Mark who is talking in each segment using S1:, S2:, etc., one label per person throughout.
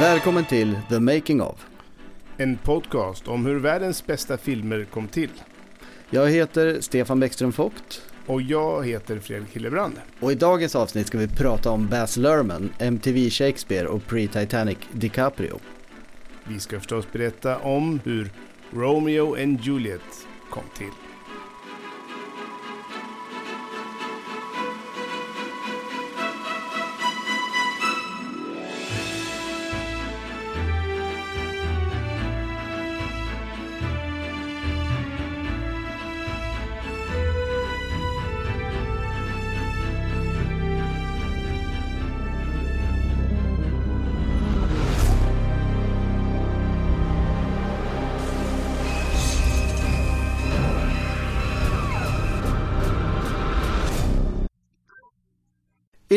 S1: Välkommen till The Making of.
S2: En podcast om hur världens bästa filmer kom till.
S1: Jag heter Stefan Bäckström Vogt.
S2: Och jag heter Fredrik Hillebrand.
S1: Och i dagens avsnitt ska vi prata om Baz Luhrmann, MTV Shakespeare och Pre-Titanic DiCaprio.
S2: Vi ska förstås berätta om hur Romeo and Juliet kom till.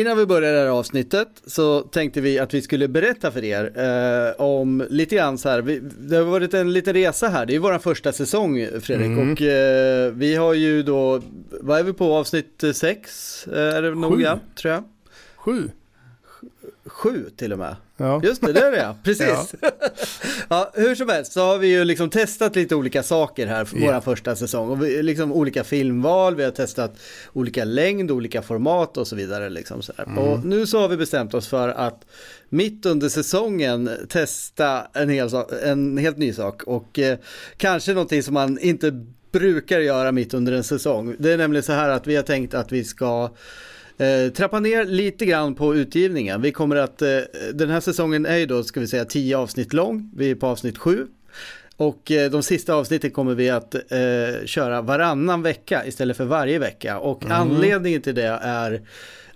S1: Innan vi börjar det här avsnittet så tänkte vi att vi skulle berätta för er eh, om lite grann så här, vi, det har varit en liten resa här, det är ju vår första säsong Fredrik mm. och eh, vi har ju då, vad är vi på, avsnitt sex? Eh, är det nog ja, tror jag.
S2: Sju.
S1: Sju till och med. Ja. Just det, det är det precis. Ja. ja. hur som helst så har vi ju liksom testat lite olika saker här för yeah. vår första säsong. Och vi, liksom olika filmval, vi har testat olika längd, olika format och så vidare. Liksom så mm. Och nu så har vi bestämt oss för att mitt under säsongen testa en, hel, en helt ny sak. Och eh, kanske någonting som man inte brukar göra mitt under en säsong. Det är nämligen så här att vi har tänkt att vi ska Eh, trappa ner lite grann på utgivningen. Vi kommer att, eh, den här säsongen är ju då, ska vi säga, tio avsnitt lång. Vi är på avsnitt sju. Och eh, de sista avsnitten kommer vi att eh, köra varannan vecka istället för varje vecka. Och mm. anledningen till det är,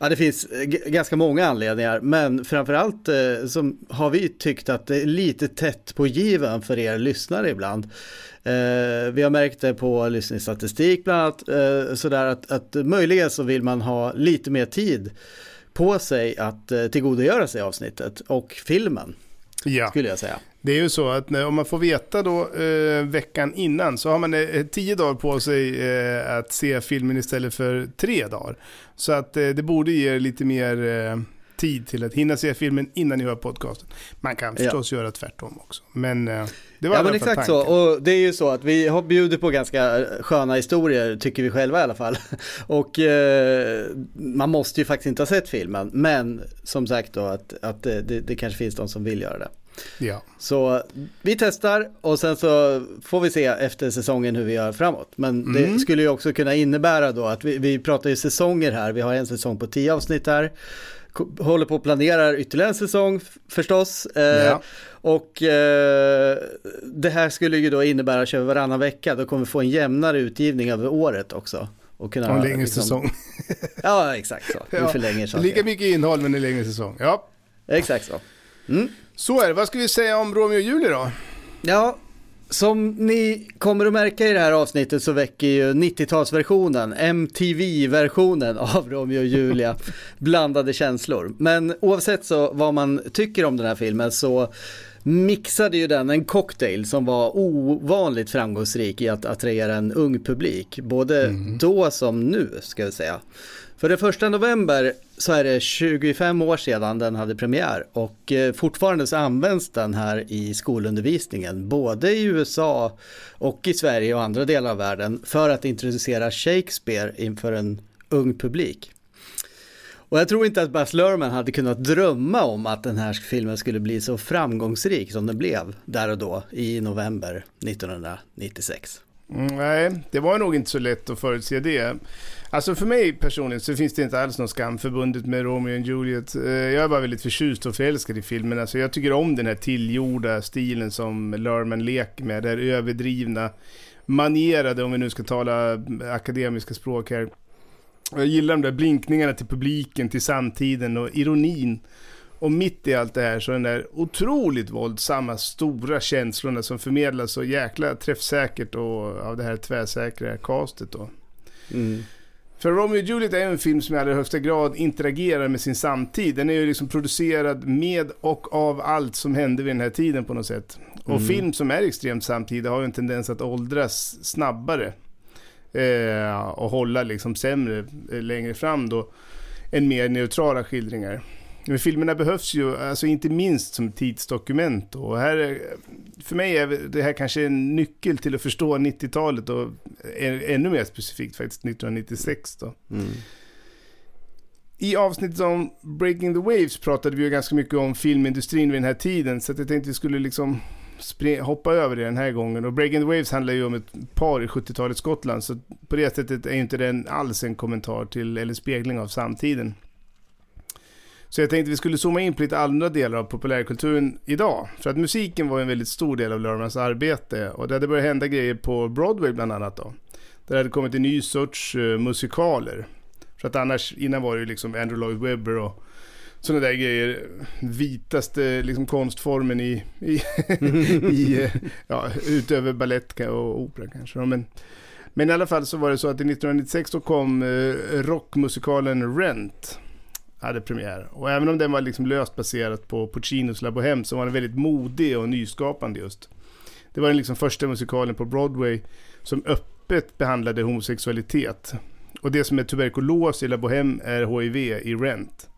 S1: ja det finns ganska många anledningar, men framförallt eh, som har vi tyckt att det är lite tätt på given för er lyssnare ibland. Eh, vi har märkt det på lyssningsstatistik bland annat, eh, sådär att, att möjligen så vill man ha lite mer tid på sig att eh, tillgodogöra sig avsnittet och filmen. Ja. Skulle jag säga.
S2: Det är ju så att när, om man får veta då eh, veckan innan så har man eh, tio dagar på sig eh, att se filmen istället för tre dagar. Så att eh, det borde ge lite mer eh, tid till att hinna se filmen innan ni hör podcasten. Man kan förstås ja. göra tvärtom också. Men eh, det var
S1: ja, men exakt tanken. så. Och det är ju så att vi har bjudit på ganska sköna historier, tycker vi själva i alla fall. Och eh, man måste ju faktiskt inte ha sett filmen. Men som sagt då att, att det, det kanske finns de som vill göra det.
S2: Ja.
S1: Så vi testar och sen så får vi se efter säsongen hur vi gör framåt. Men mm. det skulle ju också kunna innebära då att vi, vi pratar ju säsonger här. Vi har en säsong på tio avsnitt här håller på att planera ytterligare en säsong förstås. Eh, ja. Och eh, det här skulle ju då innebära att köra varannan vecka. Då kommer vi få en jämnare utgivning över året också.
S2: Och kunna, en längre liksom... säsong.
S1: ja, exakt så. Vi ja, förlänger saker.
S2: Lika mycket innehåll men en längre säsong. Ja.
S1: Exakt så. Mm.
S2: Så är det. Vad ska vi säga om Romeo och Julia då?
S1: Ja, som ni kommer att märka i det här avsnittet så väcker ju 90-talsversionen, MTV-versionen av Romeo och Julia blandade känslor. Men oavsett så vad man tycker om den här filmen så mixade ju den en cocktail som var ovanligt framgångsrik i att attrahera en ung publik. Både mm. då som nu ska vi säga. För det första november så är det 25 år sedan den hade premiär och eh, fortfarande så används den här i skolundervisningen både i USA och i Sverige och andra delar av världen för att introducera Shakespeare inför en ung publik. Och jag tror inte att Baz Luhrmann hade kunnat drömma om att den här filmen skulle bli så framgångsrik som den blev där och då i november 1996.
S2: Mm, nej, det var nog inte så lätt att förutse det. Alltså för mig personligen så finns det inte alls någon skam förbundet med Romeo och Juliet. Eh, jag är bara väldigt förtjust och förälskad i filmen. Alltså jag tycker om den här tillgjorda stilen som Lerman leker med. Det här överdrivna, manierade, om vi nu ska tala akademiska språk här. Jag gillar de där blinkningarna till publiken, till samtiden och ironin. Och mitt i allt det här så den där otroligt våldsamma, stora känslorna som förmedlas så jäkla träffsäkert och av det här tvärsäkra castet då. Mm. För Romeo och Juliet är en film som i allra högsta grad interagerar med sin samtid. Den är ju liksom producerad med och av allt som hände vid den här tiden på något sätt. Och mm. film som är extremt samtida har ju en tendens att åldras snabbare. Eh, och hålla liksom sämre eh, längre fram då. Än mer neutrala skildringar. Men filmerna behövs ju, alltså inte minst som tidsdokument. Och här, för mig är det här kanske en nyckel till att förstå 90-talet och ännu mer specifikt faktiskt 1996 då. Mm. I avsnittet om Breaking the Waves pratade vi ju ganska mycket om filmindustrin vid den här tiden, så jag tänkte vi skulle liksom hoppa över det den här gången. Och Breaking the Waves handlar ju om ett par i 70-talets Skottland, så på det sättet är ju inte den alls en kommentar till eller spegling av samtiden. Så jag tänkte vi skulle zooma in på lite andra delar av populärkulturen idag. För att musiken var en väldigt stor del av Lermans arbete och det hade börjat hända grejer på Broadway bland annat då. Där det hade kommit en ny sorts uh, musikaler. För att annars, innan var det ju liksom Andrew Lloyd Webber och sådana där grejer. Vitaste liksom konstformen i, i, i eh, ja, utöver balett och opera kanske. Men, men i alla fall så var det så att 1996 då kom uh, rockmusikalen Rent hade premiär. Och även om den var liksom löst baserat på Puccinos La Bohème så var den väldigt modig och nyskapande just. Det var den liksom första musikalen på Broadway som öppet behandlade homosexualitet. Och det som är tuberkulos i La Bohème är HIV i Rent.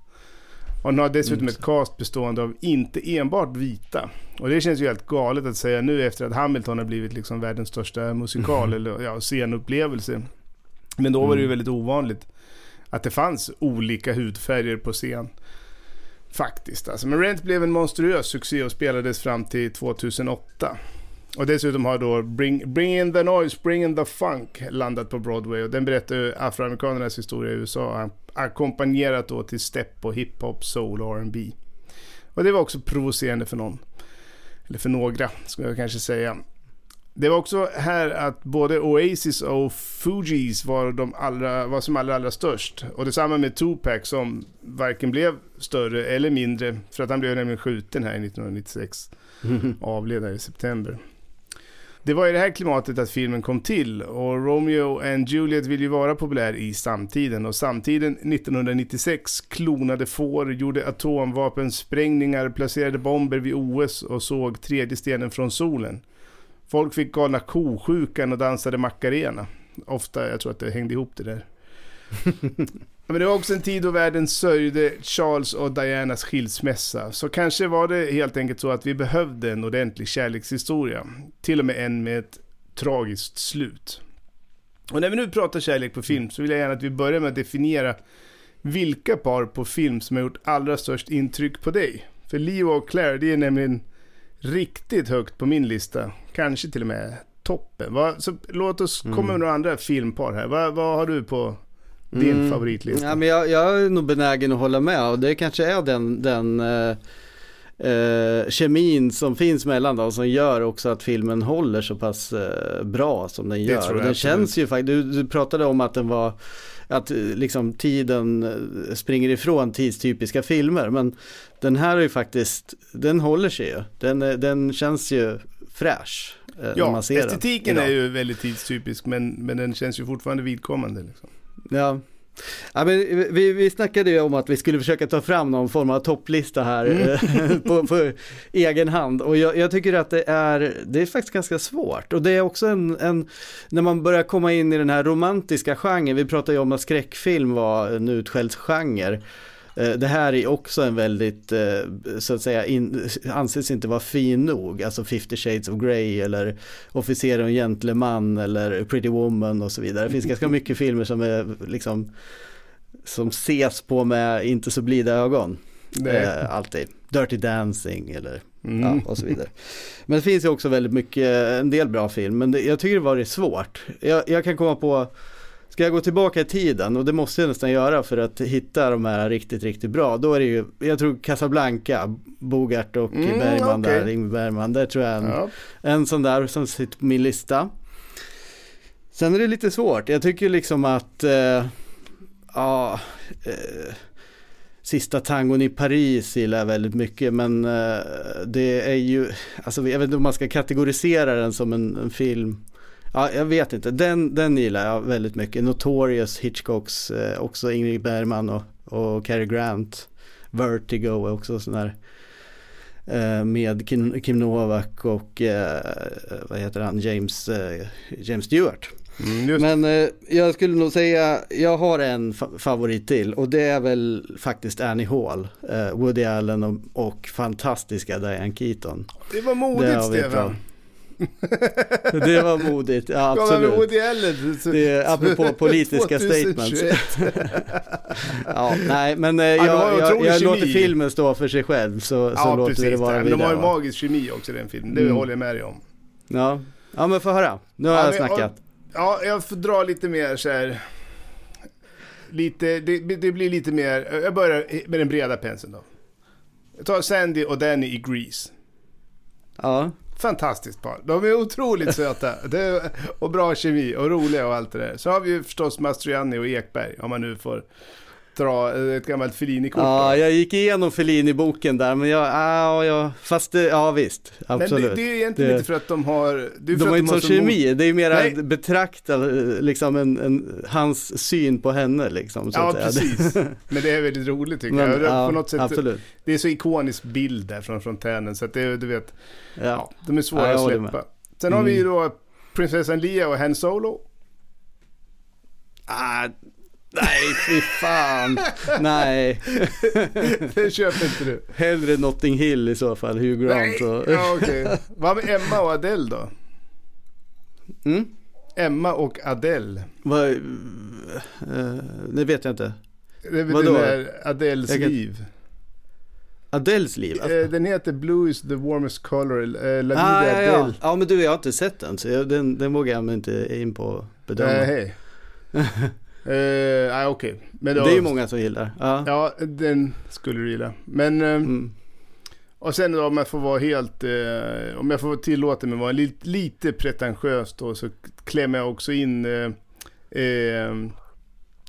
S2: Och den har dessutom mm. ett cast bestående av inte enbart vita. Och det känns ju helt galet att säga nu efter att Hamilton har blivit liksom världens största musikal eller ja, scenupplevelse. Men då var det ju mm. väldigt ovanligt att det fanns olika hudfärger på scen. Faktiskt alltså. Men Rent blev en monstruös succé och spelades fram till 2008. Och dessutom har då Bring, Bring in the Noise, Bring in the Funk landat på Broadway. Och den berättar afroamerikanernas historia i USA. Ackompanjerat då till step och hiphop, soul och R&B. Och det var också provocerande för någon. Eller för några, skulle jag kanske säga. Det var också här att både Oasis och Fugees var, de allra, var som allra, allra störst. Och detsamma med Tupac som varken blev större eller mindre. För att han blev nämligen skjuten här 1996. Avled i september. Det var i det här klimatet att filmen kom till och Romeo and Juliet vill ju vara populär i samtiden och samtiden 1996 klonade får, gjorde atomvapensprängningar, placerade bomber vid OS och såg tredje stenen från solen. Folk fick galna kosjukan och dansade Macarena. Ofta, jag tror att det hängde ihop det där. Men det var också en tid då världen sörjde Charles och Dianas skilsmässa. Så kanske var det helt enkelt så att vi behövde en ordentlig kärlekshistoria. Till och med en med ett tragiskt slut. Och när vi nu pratar kärlek på film så vill jag gärna att vi börjar med att definiera vilka par på film som har gjort allra störst intryck på dig. För Leo och Claire, det är nämligen riktigt högt på min lista. Kanske till och med toppen. Va? Så låt oss komma med mm. några andra filmpar här. Va, vad har du på din mm. favoritlista?
S1: Ja, men jag, jag, är nog benägen att hålla med och det kanske är den, den uh, uh, kemin som finns mellan dem som gör också att filmen håller så pass uh, bra som den gör. Den känns ju faktiskt, du, du pratade om att den var att liksom tiden springer ifrån tidstypiska filmer. Men den här är ju faktiskt, den håller sig ju. Den, den känns ju fräsch.
S2: Ja, estetiken är ju väldigt tidstypisk men, men den känns ju fortfarande vidkommande. Liksom.
S1: Ja. Ja, men vi, vi snackade ju om att vi skulle försöka ta fram någon form av topplista här mm. Eh, på, på, egen hand och jag, jag, tycker att det är, det är faktiskt ganska svårt och det är också en, en, när man börjar komma in i den här romantiska genren, vi pratade ju om att skräckfilm var en utskälld genre Eh, det här är också en väldigt, eh, så att säga, in, anses inte vara fin nog. Alltså 50 shades of Grey eller Officer och gentleman eller Pretty Woman och så vidare. Det finns ganska mycket filmer som är liksom som ses på med inte så blida ögon. Eh, alltid. Dirty Dancing eller mm. ja, och så vidare. Men det finns ju också väldigt mycket, en del bra film, men det, jag tycker det var svårt. Jag, jag kan komma på Ska jag gå tillbaka i tiden och det måste jag nästan göra för att hitta de här riktigt, riktigt bra. Då är det ju, jag tror Casablanca, Bogart och mm, Bergman okay. där, Ingmar Bergman. Där tror jag en, ja. en sån där som sitter på min lista. Sen är det lite svårt. Jag tycker liksom att, eh, ja, eh, Sista tangon i Paris gillar jag väldigt mycket men eh, det är ju, alltså jag vet inte om man ska kategorisera den som en, en film Ja, jag vet inte. Den, den gillar jag väldigt mycket. Notorious, Hitchcocks, eh, också Ingrid Bergman och, och Cary Grant. Vertigo är också sån där. Eh, med Kim, Kim Novak och eh, vad heter han, James, eh, James Stewart. Mm, Men eh, jag skulle nog säga, jag har en fa favorit till och det är väl faktiskt Annie Hall, eh, Woody Allen och, och, fantastiska Diane Keaton.
S2: Det var modigt Stefan.
S1: Det var modigt, ja, absolut. Ja, Woody Allen. Det är apropå politiska statements. ja, nej, men eh, jag, jag, jag, jag låter filmen stå för sig själv så, ja, så låter precis, det vara vidare.
S2: De har ju magisk kemi också den filmen, det mm. håller jag med dig om.
S1: Ja, ja men få höra. Nu har ja, jag snackat.
S2: Ja, jag får dra lite mer så här. Lite, det, det, blir lite mer, jag börjar med den breda penseln då. Jag tar Sandy och Danny i Grease.
S1: Ja.
S2: Fantastiskt par. De är otroligt söta. Är, och bra kemi och roliga och allt det där. Så har vi ju förstås Mastroianni och Ekberg, om man nu får dra ett gammalt Fellini-kort.
S1: Ja, jag gick igenom Fellini-boken där, men jag, ja, ja, fast det, ja visst, absolut.
S2: Men det, det är egentligen det, inte för att de har...
S1: de har inte sån kemi, det är mer att betrakta liksom en, en, hans syn på henne liksom.
S2: Ja, precis. men det är väldigt roligt tycker men, jag. Ja, på något sätt, absolut. Det är så ikonisk bild där från fontänen, så att det, du vet, ja. ja de är svåra att släppa. Sen mm. har vi ju mm. då prinsessan Lia och Han Solo.
S1: Ah, Nej, fy fan. Nej.
S2: det köper inte du.
S1: Hellre Notting Hill i så fall, Hugh Grant.
S2: Nej. Och... ja, okay. Vad med Emma och Adele då?
S1: Mm?
S2: Emma och Adele.
S1: Vad, uh, det vet jag inte.
S2: Det är Adeles kan... liv.
S1: Adeles liv?
S2: Alltså. Den heter Blue is the warmest color, uh, La ah,
S1: Adele. Ja. ja, men du jag har inte sett den så jag, den, den vågar jag inte in på bedöma.
S2: Nej, hej. Uh, okej.
S1: Okay. det är ju många som gillar.
S2: Ja, ja den skulle du gilla. Men... Uh, mm. Och sen då om jag får vara helt... Uh, om jag får tillåta mig att vara lite, lite pretentiös då så klämmer jag också in uh,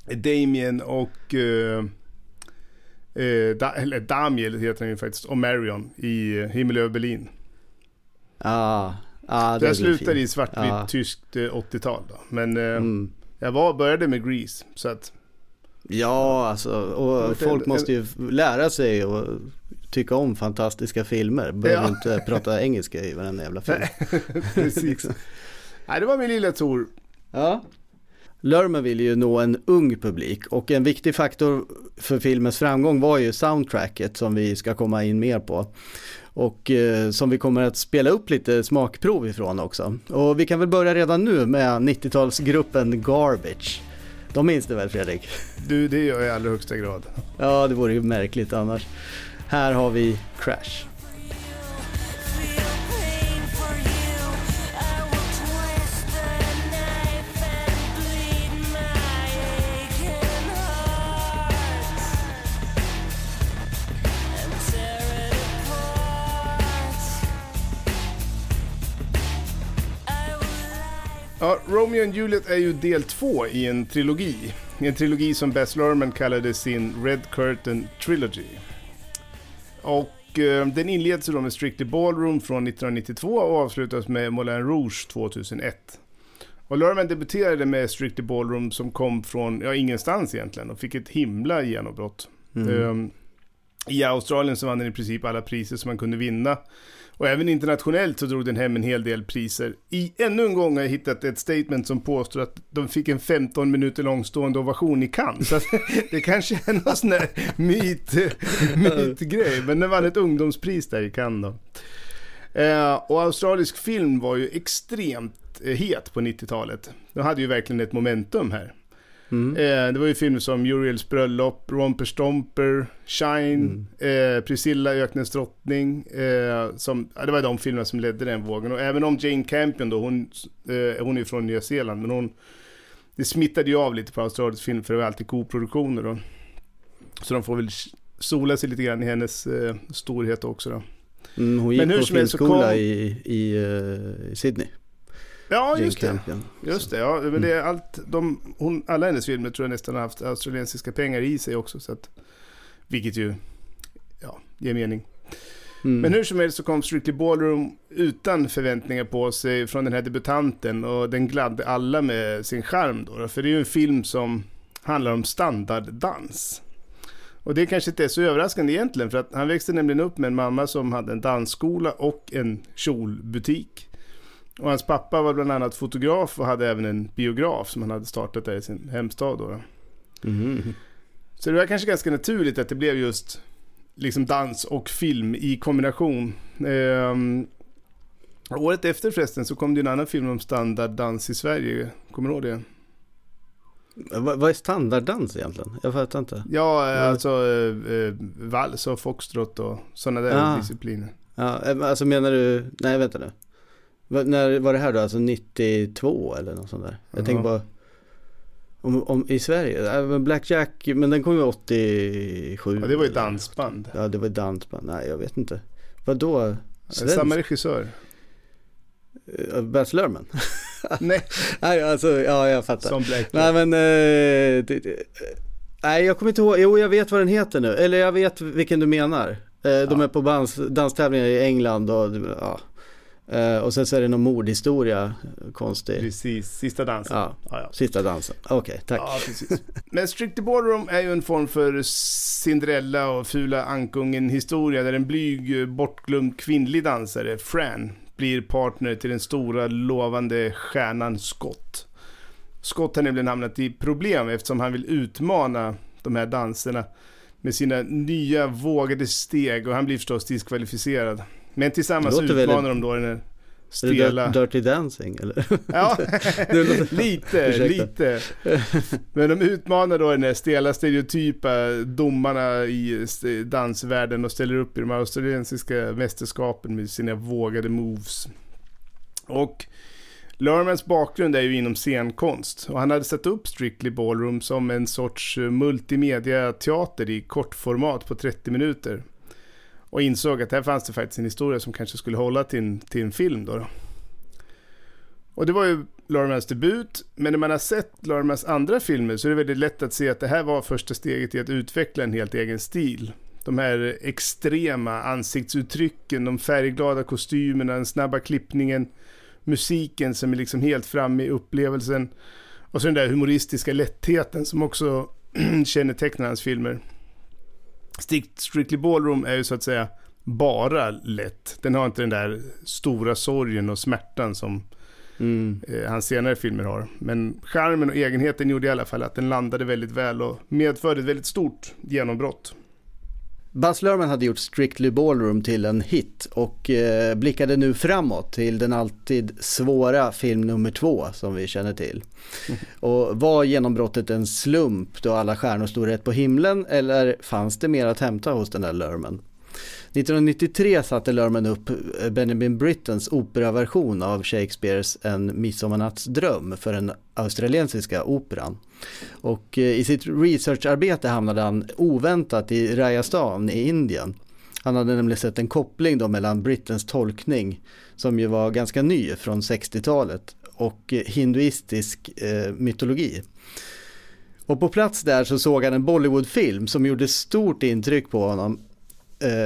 S2: Damien och... da, eller Damiel heter han ju faktiskt. Och Marion i Himmel över Berlin.
S1: Ah, ah, det
S2: jag slutade i svartvitt ah. tyskt 80-tal då. Men... Mm. Jag var, började med Grease, så att...
S1: Ja, alltså, och folk måste ju lära sig och tycka om fantastiska filmer. Behöver ja. inte prata engelska i varenda jävla film.
S2: Precis. Nej, det var min lilla Tor.
S1: Ja. Lörman vill ju nå en ung publik och en viktig faktor för filmens framgång var ju soundtracket som vi ska komma in mer på. Och eh, som vi kommer att spela upp lite smakprov ifrån också. Och vi kan väl börja redan nu med 90-talsgruppen Garbage. De minns det väl Fredrik?
S2: Du, det gör jag i allra högsta grad.
S1: Ja, det vore ju märkligt annars. Här har vi Crash.
S2: Ja, Romeo and Juliet är ju del två i en trilogi. En trilogi som Baz Luhrmann kallade sin Red Curtain Trilogy. Och eh, den inleds då med Strictly Ballroom från 1992 och avslutas med Moulin Rouge 2001. Och Luhrmann debuterade med Strictly Ballroom som kom från, ja ingenstans egentligen och fick ett himla genombrott. Mm. Um, I Australien så vann den i princip alla priser som man kunde vinna. Och även internationellt så drog den hem en hel del priser. I ännu en gång har jag hittat ett statement som påstår att de fick en 15 minuter lång stående ovation i Cannes. Så det kanske är någon sån här myt, mytgrej. Men den vann ett ungdomspris där i Cannes då. Eh, och australisk film var ju extremt eh, het på 90-talet. De hade ju verkligen ett momentum här. Mm. Eh, det var ju filmer som Muriels bröllop, Romper Stomper, Shine, mm. eh, Priscilla, Öknens drottning. Eh, som, ja, det var de filmerna som ledde den vågen. Och även om Jane Campion då, hon, eh, hon är från Nya Zeeland, men hon, det smittade ju av lite på australisk film, för det var alltid koproduktioner då. Så de får väl sola sig lite grann i hennes eh, storhet också då.
S1: Mm, hon gick men på filmskola kom... i, i, i Sydney.
S2: Ja, just det. Just det, ja. Men det är allt, de, hon, alla hennes filmer tror jag nästan har haft australiensiska pengar i sig också. Så att, vilket ju ja, ger mening. Mm. Men hur som helst så kom Strictly Ballroom utan förväntningar på sig från den här debutanten och den gladde alla med sin charm då. För det är ju en film som handlar om standarddans. Och det kanske inte är så överraskande egentligen, för att han växte nämligen upp med en mamma som hade en dansskola och en kjolbutik. Och hans pappa var bland annat fotograf och hade även en biograf som han hade startat där i sin hemstad. Då. Mm. Så det var kanske ganska naturligt att det blev just liksom dans och film i kombination. Um, året efter förresten så kom det en annan film om standarddans i Sverige. Kommer du ihåg det?
S1: Vad, vad är standarddans egentligen? Jag fattar inte.
S2: Ja, alltså eh, eh, vals och foxtrot och sådana där ja. discipliner.
S1: Ja, eh, alltså menar du, nej vänta nu. När var det här då? Alltså 92 eller något sånt där? Jag tänker bara om, om, I Sverige? Blackjack, men den kom ju 87.
S2: Ja, det var ju dansband.
S1: Ja, det var dansband. Nej, jag vet inte. Vad då?
S2: Samma regissör.
S1: Uh, Baz Luhrmann?
S2: nej.
S1: nej, alltså, ja jag fattar.
S2: Som Blackjack.
S1: Nej, men... Uh, det, det, nej, jag kommer inte ihåg. Jo, jag vet vad den heter nu. Eller jag vet vilken du menar. Uh, ja. De är på dans, danstävlingar i England och ja. Uh, och sen så är det någon mordhistoria, konstig.
S2: Precis, sista dansen.
S1: Ja, ja, ja. sista dansen. Okej, okay, tack.
S2: Ja, precis. Men Strictly Ballroom är ju en form för Cinderella och Fula Ankungen historia där en blyg, bortglömd kvinnlig dansare, Fran, blir partner till den stora lovande stjärnan Scott. Scott har nämligen hamnat i problem eftersom han vill utmana de här danserna med sina nya vågade steg och han blir förstås diskvalificerad. Men tillsammans utmanar de då den här stela...
S1: Dirty Dancing eller?
S2: Ja, lite, lite. Men de utmanar då den här stela stereotypa domarna i dansvärlden och ställer upp i de australiensiska mästerskapen med sina vågade moves. Och Lermans bakgrund är ju inom scenkonst och han hade satt upp Strictly Ballroom som en sorts multimedia-teater i kortformat på 30 minuter. Och insåg att här fanns det faktiskt en historia som kanske skulle hålla till en, till en film då, då. Och det var ju Lormans debut, men när man har sett Lormans andra filmer så är det väldigt lätt att se att det här var första steget i att utveckla en helt egen stil. De här extrema ansiktsuttrycken, de färgglada kostymerna, den snabba klippningen, musiken som är liksom helt framme i upplevelsen. Och så den där humoristiska lättheten som också kännetecknar hans filmer. Strictly Ballroom är ju så att säga bara lätt. Den har inte den där stora sorgen och smärtan som mm. eh, hans senare filmer har. Men charmen och egenheten gjorde i alla fall att den landade väldigt väl och medförde ett väldigt stort genombrott.
S1: Buzz Lerman hade gjort Strictly Ballroom till en hit och eh, blickade nu framåt till den alltid svåra film nummer två som vi känner till. Mm. Och var genombrottet en slump då alla stjärnor stod rätt på himlen eller fanns det mer att hämta hos den där Lerman? 1993 satte Lerman upp eh, Benjamin Brittens operaversion av Shakespeares En midsommarnattsdröm för den australiensiska operan. Och eh, i sitt researcharbete hamnade han oväntat i Rajasthan i Indien. Han hade nämligen sett en koppling då mellan Brittens tolkning, som ju var ganska ny från 60-talet, och eh, hinduistisk eh, mytologi. Och på plats där så såg han en Bollywoodfilm som gjorde stort intryck på honom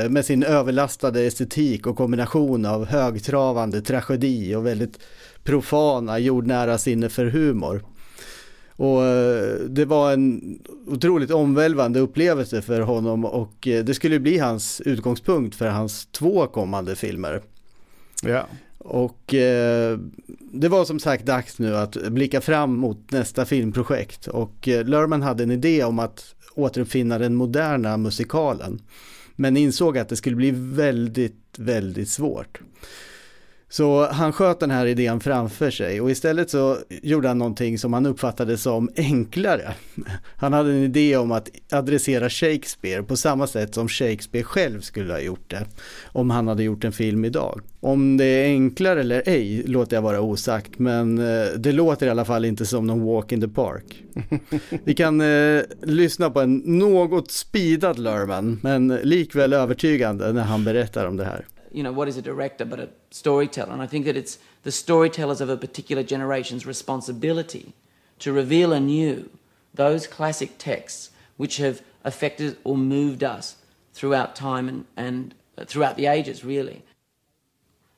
S1: med sin överlastade estetik och kombination av högtravande tragedi och väldigt profana jordnära sinne för humor. Och eh, det var en otroligt omvälvande upplevelse för honom och eh, det skulle bli hans utgångspunkt för hans två kommande filmer.
S2: Ja.
S1: Och det var som sagt dags nu att blicka fram mot nästa filmprojekt och Lerman hade en idé om att återuppfinna den moderna musikalen. Men insåg att det skulle bli väldigt, väldigt svårt. Så han sköt den här idén framför sig och istället så gjorde han någonting som han uppfattade som enklare. Han hade en idé om att adressera Shakespeare på samma sätt som Shakespeare själv skulle ha gjort det om han hade gjort en film idag. Om det är enklare eller ej låter jag vara osagt men eh, det låter i alla fall inte som någon walk in the park. Vi kan eh, lyssna på en något speedad Lerman men likväl övertygande när han berättar om det här.
S3: You know, what is a director but a storyteller? And I think that it's the storytellers of a particular generation's responsibility to reveal anew those classic texts which have affected or moved us throughout time and, and uh, throughout the ages, really.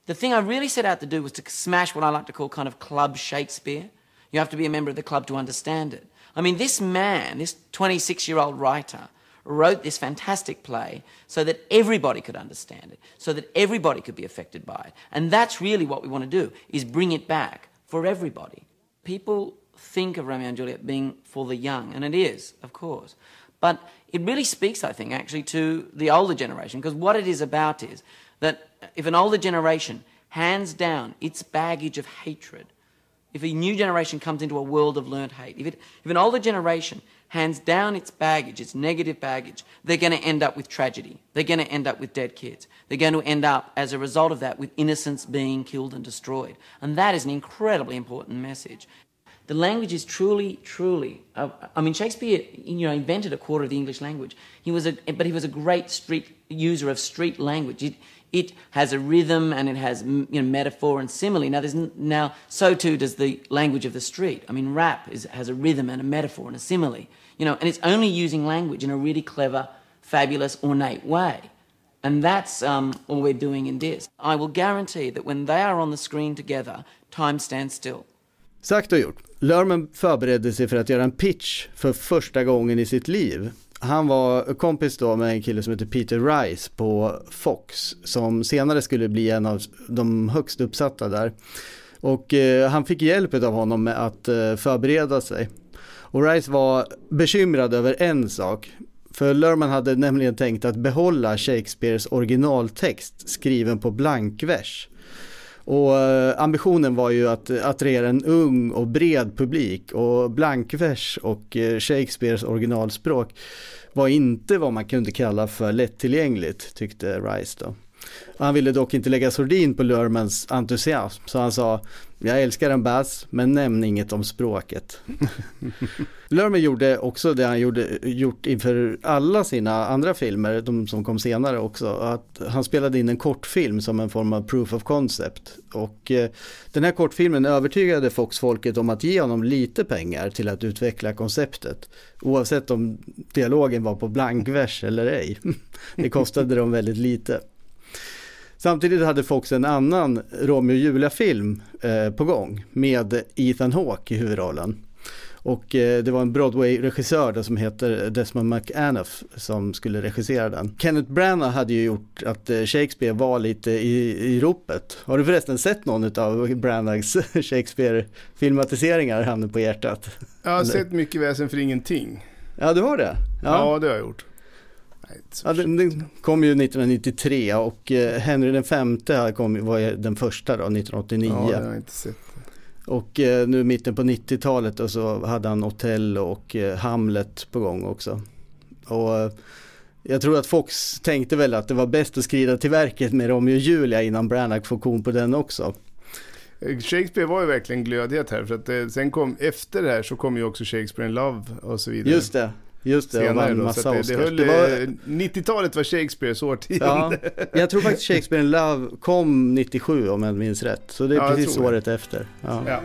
S3: The thing I really set out to do was to smash what I like to call kind of club Shakespeare. You have to be a member of the club to understand it. I mean, this man, this 26 year old writer, wrote this fantastic play so that everybody could understand it, so that everybody could be affected by it. And that's really what we want to do, is bring it back for everybody. People think of Romeo and Juliet being for the young, and it is, of course. But it really speaks, I think, actually to the older generation, because what it is about is that if an older generation hands down its baggage of hatred, if a new generation comes into a world of learned hate, if, it, if an older generation hands down its baggage, its negative baggage, they're going to end up with tragedy. They're going to end up with dead kids. They're going to end up, as a result of that, with innocents being killed and destroyed. And that is an incredibly important message. The language is truly, truly. Uh, I mean, Shakespeare, you know, invented a quarter of the English language. He was a, but he was a great street user of street language. It, it has a rhythm and it has you know, metaphor and simile. Now, there's now so too does the language of the street. I mean, rap is, has a rhythm and a metaphor and a simile. You know, and it's only using language in a really clever, fabulous, ornate way. And that's um, all we're doing in this. I will guarantee that when they are on the screen together, time stands still.
S1: Sagt och gjort. Lerman förberedde sig för att göra en pitch för första gången i sitt liv han var kompis då med en kille som heter Peter Rice på Fox som senare skulle bli en av de högst uppsatta där. Och eh, han fick hjälp av honom med att eh, förbereda sig. Och Rice var bekymrad över en sak. För Lerman hade nämligen tänkt att behålla Shakespeares originaltext skriven på blankvers. Och eh, ambitionen var ju att attrahera en ung och bred publik och blankvers och eh, Shakespeares originalspråk var inte vad man kunde kalla för lättillgängligt tyckte Rice då. Han ville dock inte lägga sordin på Lurmans entusiasm så han sa jag älskar en bass men nämn inget om språket. Lurman gjorde också det han gjorde, gjort inför alla sina andra filmer, de som kom senare också. Att han spelade in en kortfilm som en form av proof of concept. Och eh, den här kortfilmen övertygade Fox-folket om att ge honom lite pengar till att utveckla konceptet. Oavsett om dialogen var på blankvers eller ej. det kostade dem väldigt lite. Samtidigt hade Fox en annan Romeo och Julia-film eh, på gång med Ethan Hawke i huvudrollen. Och eh, det var en Broadway-regissör som heter Desmond McAnuff som skulle regissera den. Kenneth Branagh hade ju gjort att eh, Shakespeare var lite i, i ropet. Har du förresten sett någon av Branaghs Shakespeare-filmatiseringar, handen på hjärtat?
S2: Jag har sett mycket väsen för ingenting.
S1: Ja, du har det?
S2: Ja, ja det har jag gjort.
S1: Ja, den, den, kom ju 1993 och eh, Henry den femte kom, var den första då, 1989.
S2: Ja, har inte sett.
S1: Och eh, nu mitten på 90-talet och så hade han Othello och eh, Hamlet på gång också. Och jag tror att Fox tänkte väl att det var bäst att skrida till verket med Romeo och Julia innan Branagh får kon på den också.
S2: Shakespeare var ju verkligen glödhet här för att sen kom efter det här så kom ju också Shakespeare in Love och så vidare.
S1: Just det, Just det, Senare vann massa
S2: det, det, höll, det var... 90-talet var Shakespeares årtionde.
S1: Ja, jag tror faktiskt Shakespeare in Love kom 97 om jag minns rätt. Så det är ja, precis året efter. Ja.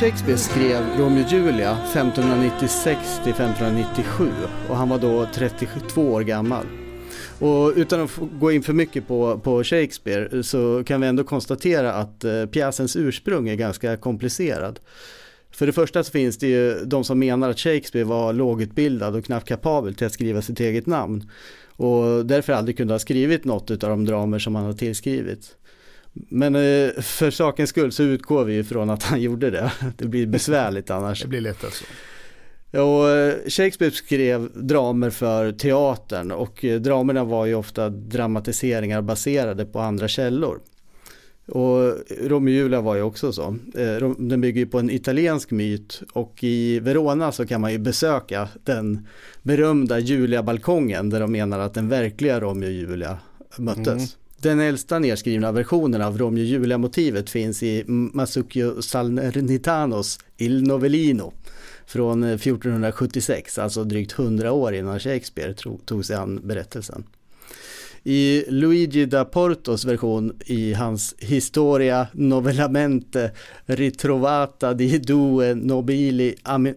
S1: Shakespeare skrev Romeo och Julia 1596 till 1597 och han var då 32 år gammal. Och utan att gå in för mycket på, på Shakespeare så kan vi ändå konstatera att eh, pjäsens ursprung är ganska komplicerad. För det första så finns det ju de som menar att Shakespeare var lågutbildad och knappt kapabel till att skriva sitt eget namn. Och därför aldrig kunde ha skrivit något av de dramer som han har tillskrivit. Men eh, för sakens skull så utgår vi ifrån att han gjorde det. Det blir besvärligt annars.
S2: Det blir lättare så.
S1: Och eh, Shakespeare skrev dramer för teatern och eh, dramerna var ju ofta dramatiseringar baserade på andra källor. Och Romeo och Julia var ju också så. Den bygger ju på en italiensk myt och i Verona så kan man ju besöka den berömda Julia-balkongen där de menar att den verkliga Romeo och Julia möttes. Mm. Den äldsta nedskrivna versionen av Romeo och Julia-motivet finns i Masuccio Salernitanos Il Novellino från 1476, alltså drygt 100 år innan Shakespeare tog sig an berättelsen. I Luigi da Portos version i hans Historia Novellamente Ritrovata di due nobili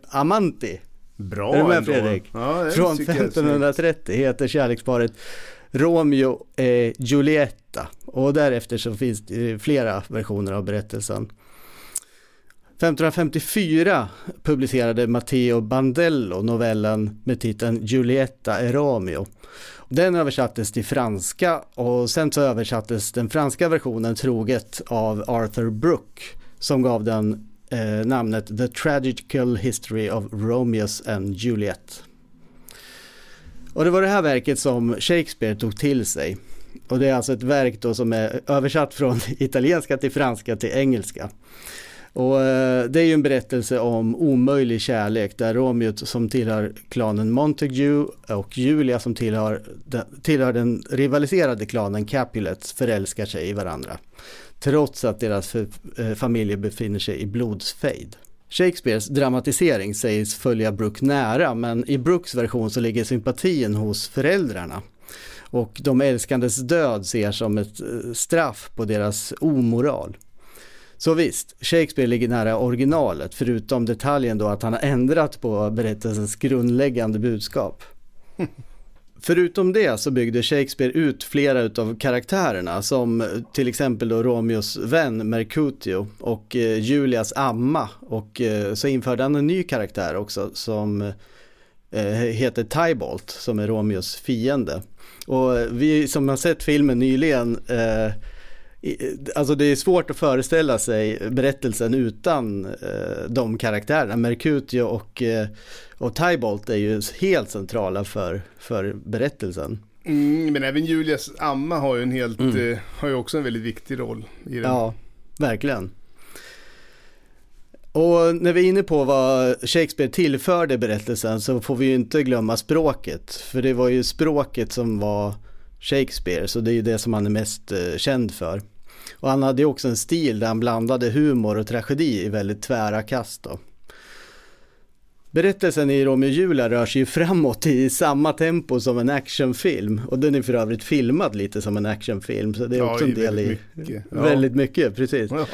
S1: amanti.
S2: Bra är du med
S1: Fredrik? Ja, Från 1530 heter kärleksparet Romeo e Julietta och därefter så finns det eh, flera versioner av berättelsen. 1554 publicerade Matteo Bandello novellen med titeln Giulietta e Romeo. Den översattes till franska och sen så översattes den franska versionen troget av Arthur Brooke som gav den eh, namnet The Tragical History of Romeos and Juliet. Och det var det här verket som Shakespeare tog till sig. Och det är alltså ett verk då som är översatt från italienska till franska till engelska. Och eh, det är ju en berättelse om omöjlig kärlek där Romeo som tillhör klanen Montague och Julia som tillhör, tillhör den rivaliserade klanen Capulets förälskar sig i varandra. Trots att deras eh, familjer befinner sig i blodsfejd. Shakespeares dramatisering sägs följa Brooke nära men i Brookes version så ligger sympatin hos föräldrarna. Och de älskandes död ser som ett eh, straff på deras omoral. Så visst, Shakespeare ligger nära originalet förutom detaljen då att han har ändrat på berättelsens grundläggande budskap. Förutom det så byggde Shakespeare ut flera av karaktärerna som till exempel då Romeos vän Mercutio och eh, Julias amma och eh, så införde han en ny karaktär också som eh, heter Tybalt som är Romeos fiende. Och eh, vi som har sett filmen nyligen eh, Alltså det är svårt att föreställa sig berättelsen utan eh, de karaktärerna. Mercutio och, eh, och Tybalt är ju helt centrala för, för berättelsen.
S2: Mm, men även Julias amma har ju en helt, mm. eh, har ju också en väldigt viktig roll i den.
S1: Ja, verkligen. Och när vi är inne på vad Shakespeare tillförde berättelsen så får vi ju inte glömma språket. För det var ju språket som var Shakespeare, så det är ju det som han är mest eh, känd för. Och han hade också en stil där han blandade humor och tragedi i väldigt tvära kast. Då. Berättelsen i Romeo och Julia rör sig ju framåt i samma tempo som en actionfilm. Och den är för övrigt filmad lite som en actionfilm. Så det är ja, också en del i... Mycket. Väldigt mycket, precis. Ja.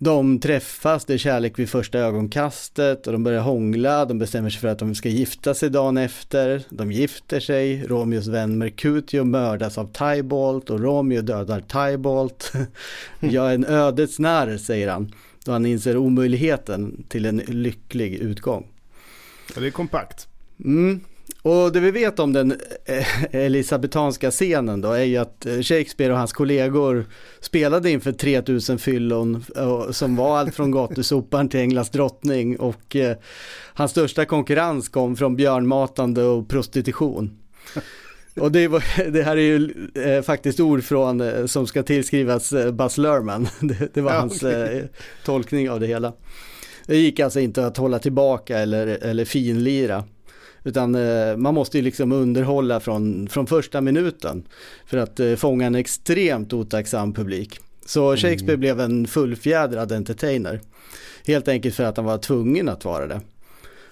S1: De träffas, det är kärlek vid första ögonkastet och de börjar hångla, de bestämmer sig för att de ska gifta sig dagen efter. De gifter sig, Romeos vän Mercutio mördas av Tybalt och Romeo dödar Tybalt. Jag är en ödets narr, säger han, då han inser omöjligheten till en lycklig utgång.
S2: Ja, det är kompakt.
S1: Mm. Och det vi vet om den eh, elisabetanska scenen då är ju att eh, Shakespeare och hans kollegor spelade inför 3000 fyllon eh, som var allt från gatusopan till Englas drottning och hans största konkurrens kom från björnmatande och prostitution. Och det, var, det, här är ju eh, faktiskt ord från, eh, som ska tillskrivas eh, Buzz Lerman. Det, det var ja, hans okay. tolkning av det hela. Det gick alltså inte att hålla tillbaka eller, eller finlira. Utan eh, man måste ju liksom underhålla från, från första minuten för att eh, fånga en extremt otacksam publik. Så Shakespeare mm. blev en fullfjädrad entertainer. Helt enkelt för att han var tvungen att vara det.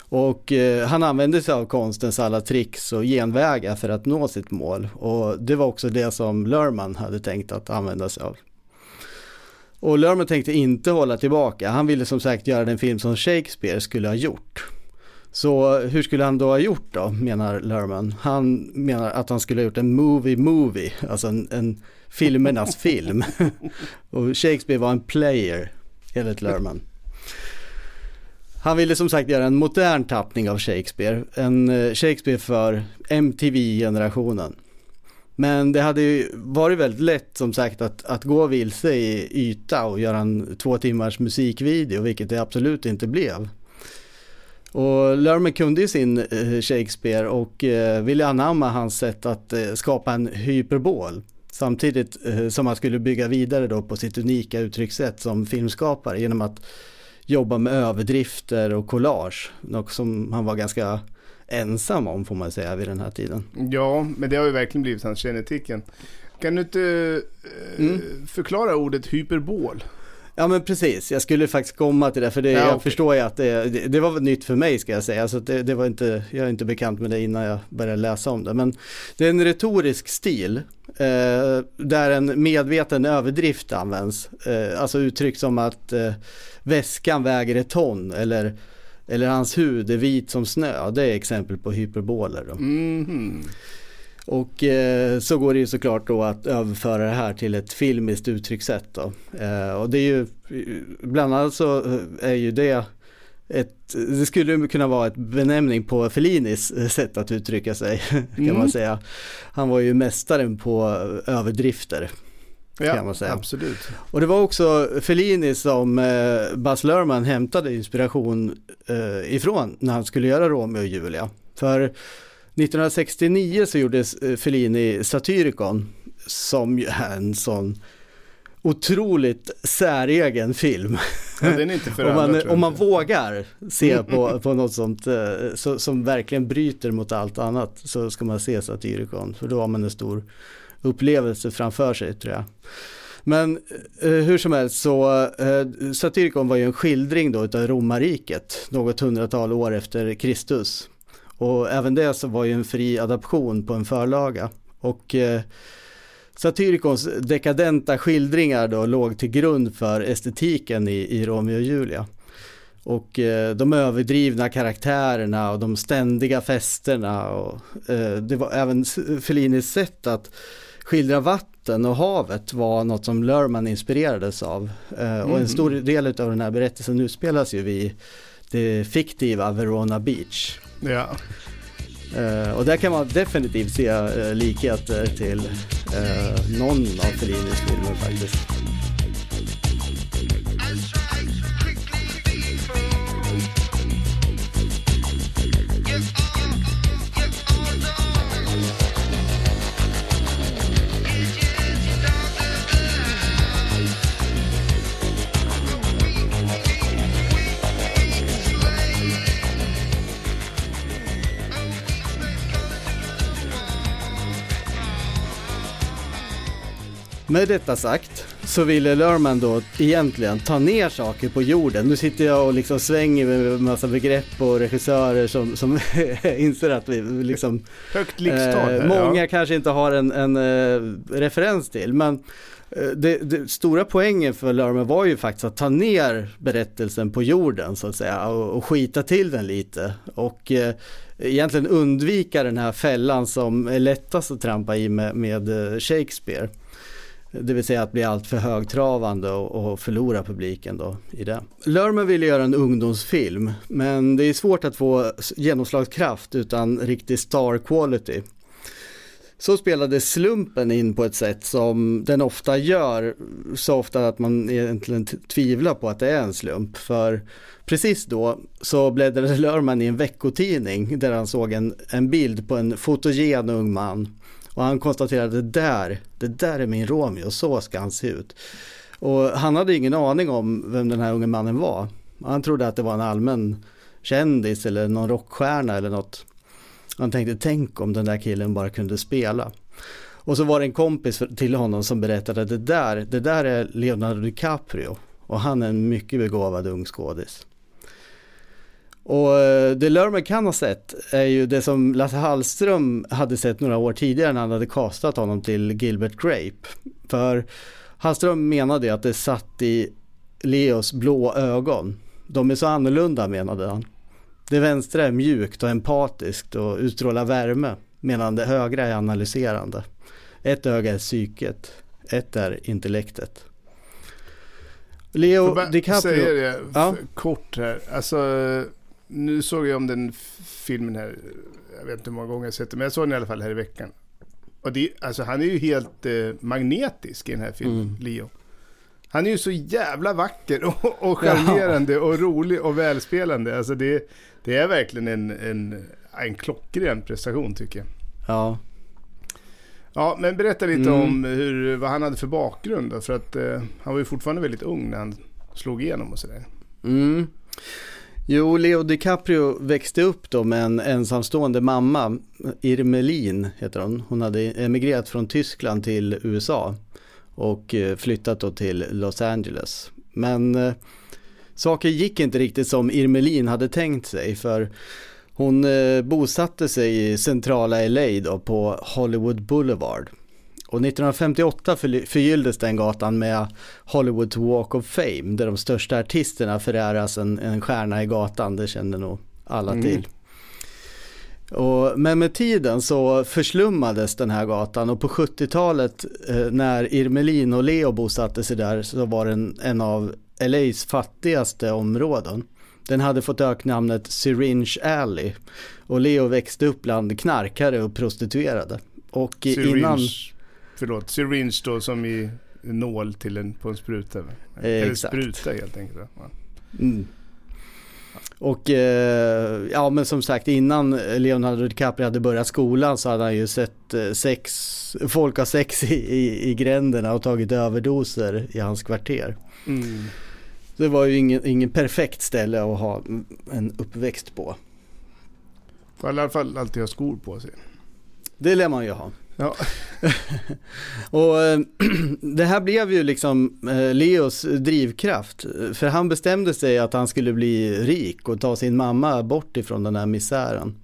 S1: Och eh, han använde sig av konstens alla tricks och genvägar för att nå sitt mål. Och det var också det som Lerman hade tänkt att använda sig av. Och Lerman tänkte inte hålla tillbaka. Han ville som sagt göra den film som Shakespeare skulle ha gjort. Så hur skulle han då ha gjort då, menar Lerman? Han menar att han skulle ha gjort en movie-movie, alltså en, en filmernas film. Och Shakespeare var en player, enligt Lerman. Han ville som sagt göra en modern tappning av Shakespeare, en eh, Shakespeare för MTV-generationen. Men det hade ju varit väldigt lätt som sagt att, att gå vilse i yta och göra en två timmars musikvideo, vilket det absolut inte blev. Och Lerman kunde ju sin eh, Shakespeare och eh, ville anamma hans sätt att eh, skapa en hyperbol. Samtidigt som han skulle bygga vidare då på sitt unika uttryckssätt som filmskapare genom att jobba med överdrifter och collage. Något som han var ganska ensam om får man säga vid den här tiden.
S2: Ja, men det har ju verkligen blivit hans kännetecken. Kan du inte mm. förklara ordet hyperbol?
S1: Ja men precis, jag skulle faktiskt komma till det för det, ja, jag okay. förstår ju att det, det, det, var nytt för mig ska jag säga. Så det, det, var inte, jag är inte bekant med det innan jag började läsa om det. Men det är en retorisk stil eh, där en medveten överdrift används. Eh, alltså uttryck som att eh, väskan väger ett ton eller, eller hans hud är vit som snö. Det är exempel på hyperboler. Då. Mm -hmm. Och eh, så går det ju såklart då att överföra det här till ett filmiskt uttryckssätt då. Eh, och det är ju, bland annat så är ju det ett, det skulle kunna vara ett benämning på Fellinis sätt att uttrycka sig kan mm. man säga. Han var ju mästaren på överdrifter. Ja, kan man säga.
S2: absolut.
S1: Och det var också Fellini som eh, Baz Luhrmann hämtade inspiration eh, ifrån när han skulle göra Romeo och Julia. För 1969 så gjorde eh, Fellini Satyricon som är en sån otroligt säregen film.
S2: Ja, den är inte för
S1: om man, om man vågar se på, på något sånt eh, så, som verkligen bryter mot allt annat så ska man se Satyricon för då har man en stor upplevelse framför sig tror jag. Men eh, hur som helst så eh, Satyricon var ju en skildring då utav romarriket något hundratal år efter Kristus. Och även det så var ju en fri adaption på en förlaga. Och eh, Satyricons dekadenta skildringar då låg till grund för estetiken i, i Romeo och Julia. Och eh, de överdrivna karaktärerna och de ständiga festerna och eh, det var även Fellinis sätt att skildra vatten och havet var något som Lörman inspirerades av. Eh, mm. Och en stor del av den här berättelsen utspelas ju vid det fiktiva Verona Beach.
S2: Ja.
S1: Uh, och där kan man definitivt se uh, likheter till uh, någon av Fellinis filmer faktiskt. Med detta sagt så ville Lerman då egentligen ta ner saker på jorden. Nu sitter jag och liksom svänger med massa begrepp och regissörer som, som inser att vi liksom...
S2: Högt livstal. Eh,
S1: många ja. kanske inte har en, en eh, referens till. Men eh, det, det, stora poängen för Lerman var ju faktiskt att ta ner berättelsen på jorden så att säga och, och skita till den lite. Och eh, egentligen undvika den här fällan som är lättast att trampa i med, med eh, Shakespeare. Det vill säga att bli allt för högtravande och, och förlora publiken då i det. Lerman ville göra en ungdomsfilm men det är svårt att få genomslagskraft utan riktig star quality. Så spelade slumpen in på ett sätt som den ofta gör, så ofta att man egentligen tvivlar på att det är en slump. För precis då så bläddrade Lörman i en veckotidning där han såg en, en bild på en fotogen ung man och han konstaterade det där, det där är min Romeo, så ska han se ut. Och han hade ingen aning om vem den här unge mannen var. Han trodde att det var en allmän kändis eller någon rockstjärna eller något. Han tänkte, tänk om den där killen bara kunde spela. Och så var det en kompis till honom som berättade att det där, det där är Leonardo DiCaprio. Och han är en mycket begåvad ung skådis. Och eh, det Lerman kan ha sett är ju det som Lasse Hallström hade sett några år tidigare när han hade kastat honom till Gilbert Grape. För Hallström menade att det satt i Leos blå ögon. De är så annorlunda menade han. Det vänstra är mjukt och empatiskt och utstrålar värme medan det högra är analyserande. Ett öga är psyket, ett är intellektet.
S2: Leo DiCaprio... Säger det ja? kort här. Alltså nu såg jag om den filmen här, jag vet inte hur många gånger jag sett den, men jag såg den i alla fall här i veckan. Och det, alltså han är ju helt eh, magnetisk i den här filmen, mm. Leo. Han är ju så jävla vacker och, och charmerande ja. och rolig och välspelande. Alltså det, det är verkligen en, en, en klockren prestation tycker jag.
S1: Ja.
S2: Ja, men berätta lite mm. om hur, vad han hade för bakgrund då, För att eh, han var ju fortfarande väldigt ung när han slog igenom och sådär.
S1: Mm. Jo, Leo DiCaprio växte upp då med en ensamstående mamma, Irmelin heter hon. Hon hade emigrerat från Tyskland till USA och eh, flyttat då till Los Angeles. Men eh, saker gick inte riktigt som Irmelin hade tänkt sig för hon eh, bosatte sig i centrala LA då på Hollywood Boulevard. Och 1958 förgylldes den gatan med Hollywoods Walk of Fame där de största artisterna föräras en, en stjärna i gatan, det kände nog alla mm. till. Och, men med tiden så förslummades den här gatan och på 70-talet eh, när Irmelin och Leo bosatte sig där så var den en av LAs fattigaste områden. Den hade fått öknamnet Syringe Alley och Leo växte upp bland knarkare och prostituerade. Och
S2: syringe, innan... Förlåt, syringe då som i nål till en, på en spruta? Eh, Eller spruta helt enkelt. Ja. Mm.
S1: Och eh, ja men som sagt innan Leonardo DiCaprio hade börjat skolan så hade han ju sett eh, sex, folk ha sex i, i, i gränderna och tagit överdoser i hans kvarter. Mm. Det var ju ingen, ingen perfekt ställe att ha en uppväxt på.
S2: Får i alla fall alltid ha skor på sig.
S1: Det lär man ju ha. Ja. och eh, det här blev ju liksom eh, Leos drivkraft. För han bestämde sig att han skulle bli rik och ta sin mamma bort ifrån den här misären.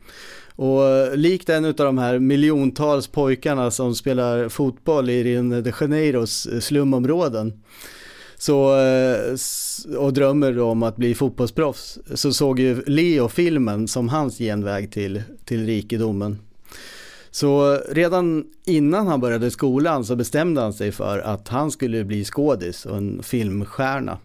S1: Och eh, likt en av de här miljontals pojkarna som spelar fotboll i Rio de Janeiros slumområden så, och drömmer om att bli fotbollsproffs så såg ju Leo filmen som hans genväg till, till rikedomen. Så redan innan han började skolan så bestämde han sig för att han skulle bli skådis och en filmstjärna.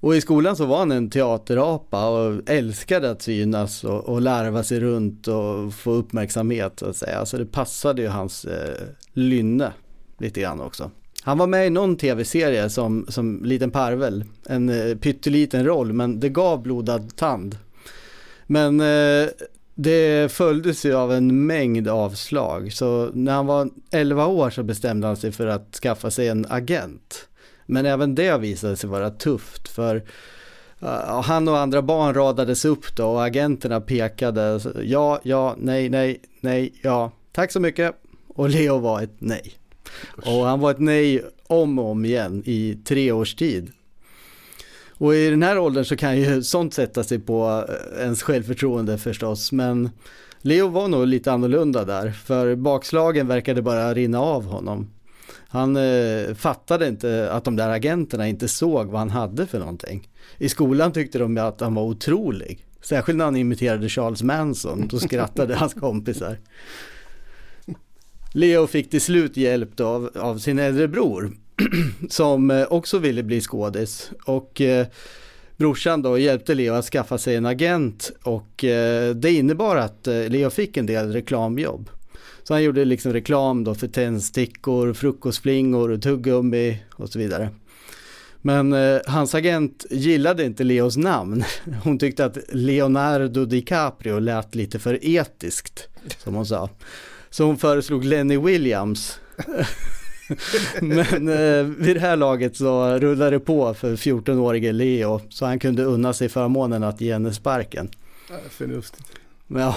S1: Och i skolan så var han en teaterapa och älskade att synas och, och larva sig runt och få uppmärksamhet så att säga. Så det passade ju hans eh, lynne lite grann också. Han var med i någon tv-serie som, som liten parvel, en eh, pytteliten roll men det gav blodad tand. Men eh, det följdes ju av en mängd avslag. Så när han var 11 år så bestämde han sig för att skaffa sig en agent. Men även det visade sig vara tufft för uh, han och andra barn radades upp då och agenterna pekade ja, ja, nej, nej, nej, ja, tack så mycket. Och Leo var ett nej. Och han var ett nej om och om igen i tre års tid. Och i den här åldern så kan ju sånt sätta sig på eh, ens självförtroende förstås. Men Leo var nog lite annorlunda där. För bakslagen verkade bara rinna av honom. Han eh, fattade inte att de där agenterna inte såg vad han hade för någonting. I skolan tyckte de att han var otrolig. Särskilt när han imiterade Charles Manson. Då skrattade hans kompisar. Leo fick till slut hjälp av, av sin äldre bror som eh, också ville bli skådis. Och eh, brorsan då hjälpte Leo att skaffa sig en agent och eh, det innebar att eh, Leo fick en del reklamjobb. Så han gjorde liksom reklam då för tändstickor, frukostflingor, tuggummi och så vidare. Men eh, hans agent gillade inte Leos namn. Hon tyckte att Leonardo DiCaprio lät lite för etiskt, som hon sa. Så hon föreslog Lenny Williams. Men eh, vid det här laget så rullade det på för 14-årige Leo så han kunde unna sig förmånen att ge henne sparken.
S2: förnuftigt.
S1: Ja.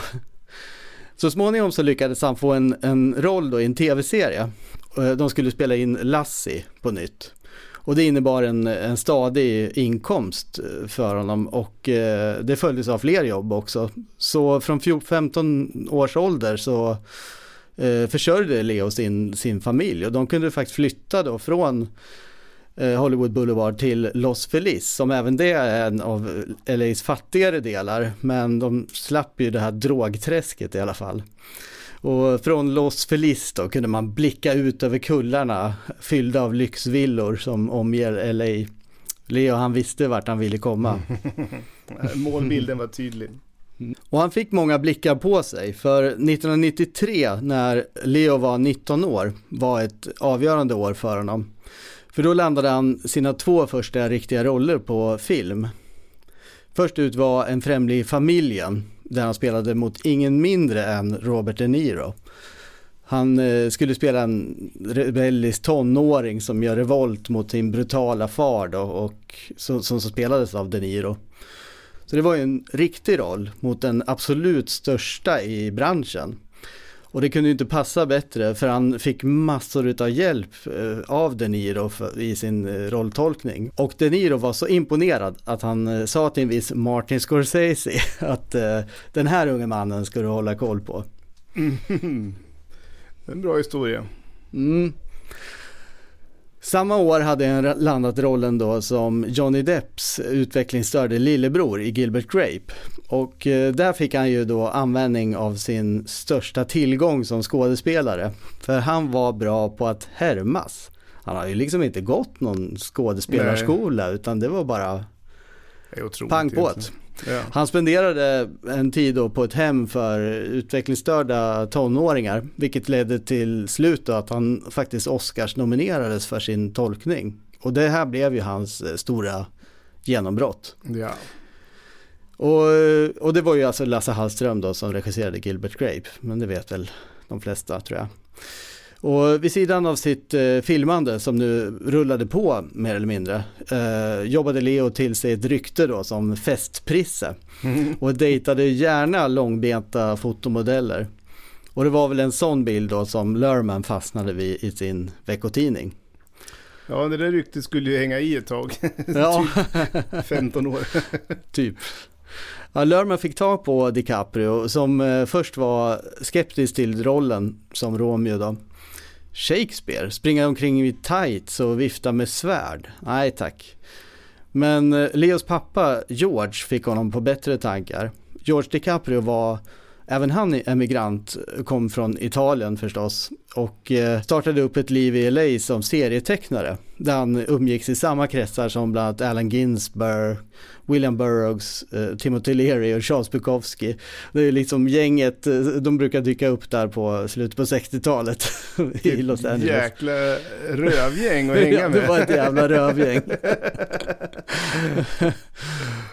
S1: Så småningom så lyckades han få en, en roll då i en tv-serie. Eh, de skulle spela in Lassie på nytt. Och det innebar en, en stadig inkomst eh, för honom och eh, det följdes av fler jobb också. Så från 15 års ålder så eh, försörjde Leo sin, sin familj och de kunde faktiskt flytta då från eh, Hollywood Boulevard till Los Feliz som även det är en av LAs fattigare delar men de slapp ju det här drogträsket i alla fall. Och från Los Feliz då kunde man blicka ut över kullarna fyllda av lyxvillor som omger LA. Leo han visste vart han ville komma.
S2: Målbilden var tydlig.
S1: Och han fick många blickar på sig för 1993 när Leo var 19 år var ett avgörande år för honom. För då landade han sina två första riktiga roller på film. Först ut var En främling i familjen där han spelade mot ingen mindre än Robert De Niro. Han eh, skulle spela en rebellisk tonåring som gör revolt mot sin brutala far då och som, som spelades av De Niro. Så det var ju en riktig roll mot den absolut största i branschen. Och det kunde ju inte passa bättre för han fick massor av hjälp eh, av De Niro i sin eh, rolltolkning. Och De Niro var så imponerad att han eh, sa till en viss Martin Scorsese att den här unge mannen ska du hålla koll på.
S2: Mm. En bra historia.
S1: Mm. Samma år hade han landat rollen då som Johnny Depps utvecklingsstörde lillebror i Gilbert Grape. Och eh, där fick han ju då användning av sin största tillgång som skådespelare. För han var bra på att härmas. Han har ju liksom inte gått någon skådespelarskola Nej. utan det var bara pang på ett. Ja. Han spenderade en tid då på ett hem för utvecklingsstörda tonåringar, vilket ledde till slut att han faktiskt Oscars nominerades för sin tolkning. Och det här blev ju hans eh, stora genombrott.
S2: Ja.
S1: Och, och det var ju alltså Lasse Hallström då som regisserade Gilbert Grape, men det vet väl de flesta tror jag. Och vid sidan av sitt eh, filmande som nu rullade på mer eller mindre eh, jobbade Leo till sig ett rykte då som festprisse mm. och dejtade gärna långbenta fotomodeller. Och det var väl en sån bild då som Lerman fastnade vid i sin veckotidning.
S2: Ja, det där ryktet skulle ju hänga i ett tag. Ja. typ 15 år.
S1: typ. Ja, Lerman fick tag på DiCaprio som eh, först var skeptisk till rollen som Romeo då. Shakespeare, springa omkring i tights och vifta med svärd. Nej tack. Men eh, Leos pappa George fick honom på bättre tankar. George DiCaprio var Även han emigrant, kom från Italien förstås och eh, startade upp ett liv i LA som serietecknare där han umgicks i samma kretsar som bland annat Allen Ginsberg, William Burroughs, eh, Timothy Leary och Charles Bukowski. Det är liksom gänget, eh, de brukar dyka upp där på slutet på 60-talet i Los Angeles.
S2: Jäkla rövgäng att hänga med.
S1: det var ett jävla rövgäng.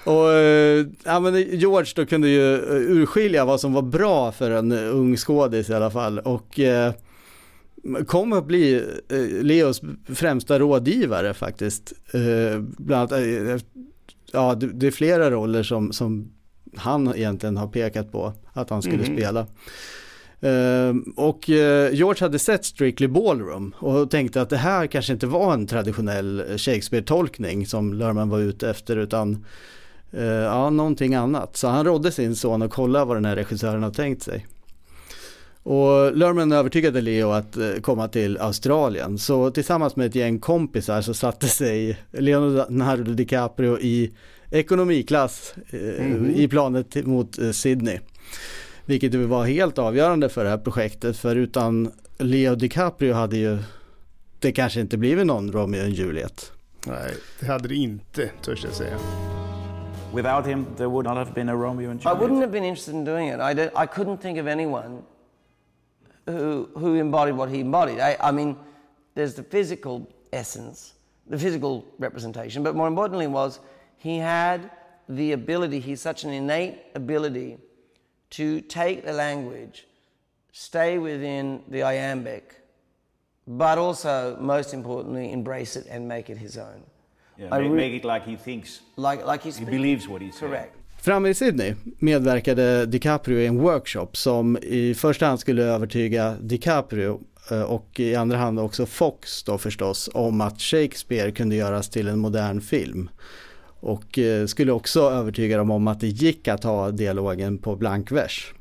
S1: och ja, men George då kunde ju urskilja vad som var bra för en ung skådis i alla fall och kom att bli eh, Leos främsta rådgivare faktiskt. Eh, bland annat, eh, ja, det är flera roller som, som han egentligen har pekat på att han skulle mm. spela. och George hade sett Strictly Ballroom och tänkte att det här kanske inte var en traditionell Shakespeare-tolkning som Lerman var ute efter utan ja, någonting annat. Så han rådde sin son att kolla vad den här regissören har tänkt sig. Och Lerman övertygade Leo att eh, komma till Australien. Så tillsammans med ett gäng kompisar så satte sig Leonardo DiCaprio i ekonomiklass mm. i planet mot eh, Sydney. Vilket var helt avgörande för det här projektet. För utan Leo DiCaprio hade ju det kanske inte blivit någon Romeo och Juliet.
S2: Nej, det hade det inte, törs jag säga.
S4: Without him there would not have been a Romeo and Juliet.
S5: I wouldn't have been interested in doing it. I, did, I couldn't think of anyone who, who embodied what he embodied. I, I mean, there's the physical essence, the physical representation, but more importantly was he had the ability, he's such an innate ability to take the language, stay within the iambic, but also, most importantly, embrace it and make it his own.
S4: Yeah, make, make, it like he thinks.
S5: Like, like he,
S4: he believes what he's
S5: Correct.
S1: Framme i Sydney medverkade DiCaprio i en workshop som i första hand skulle övertyga DiCaprio eh, och i andra hand också Fox då förstås om att Shakespeare kunde göras till en modern film. Och eh, skulle också övertyga dem om att det gick att ha dialogen på blank vers.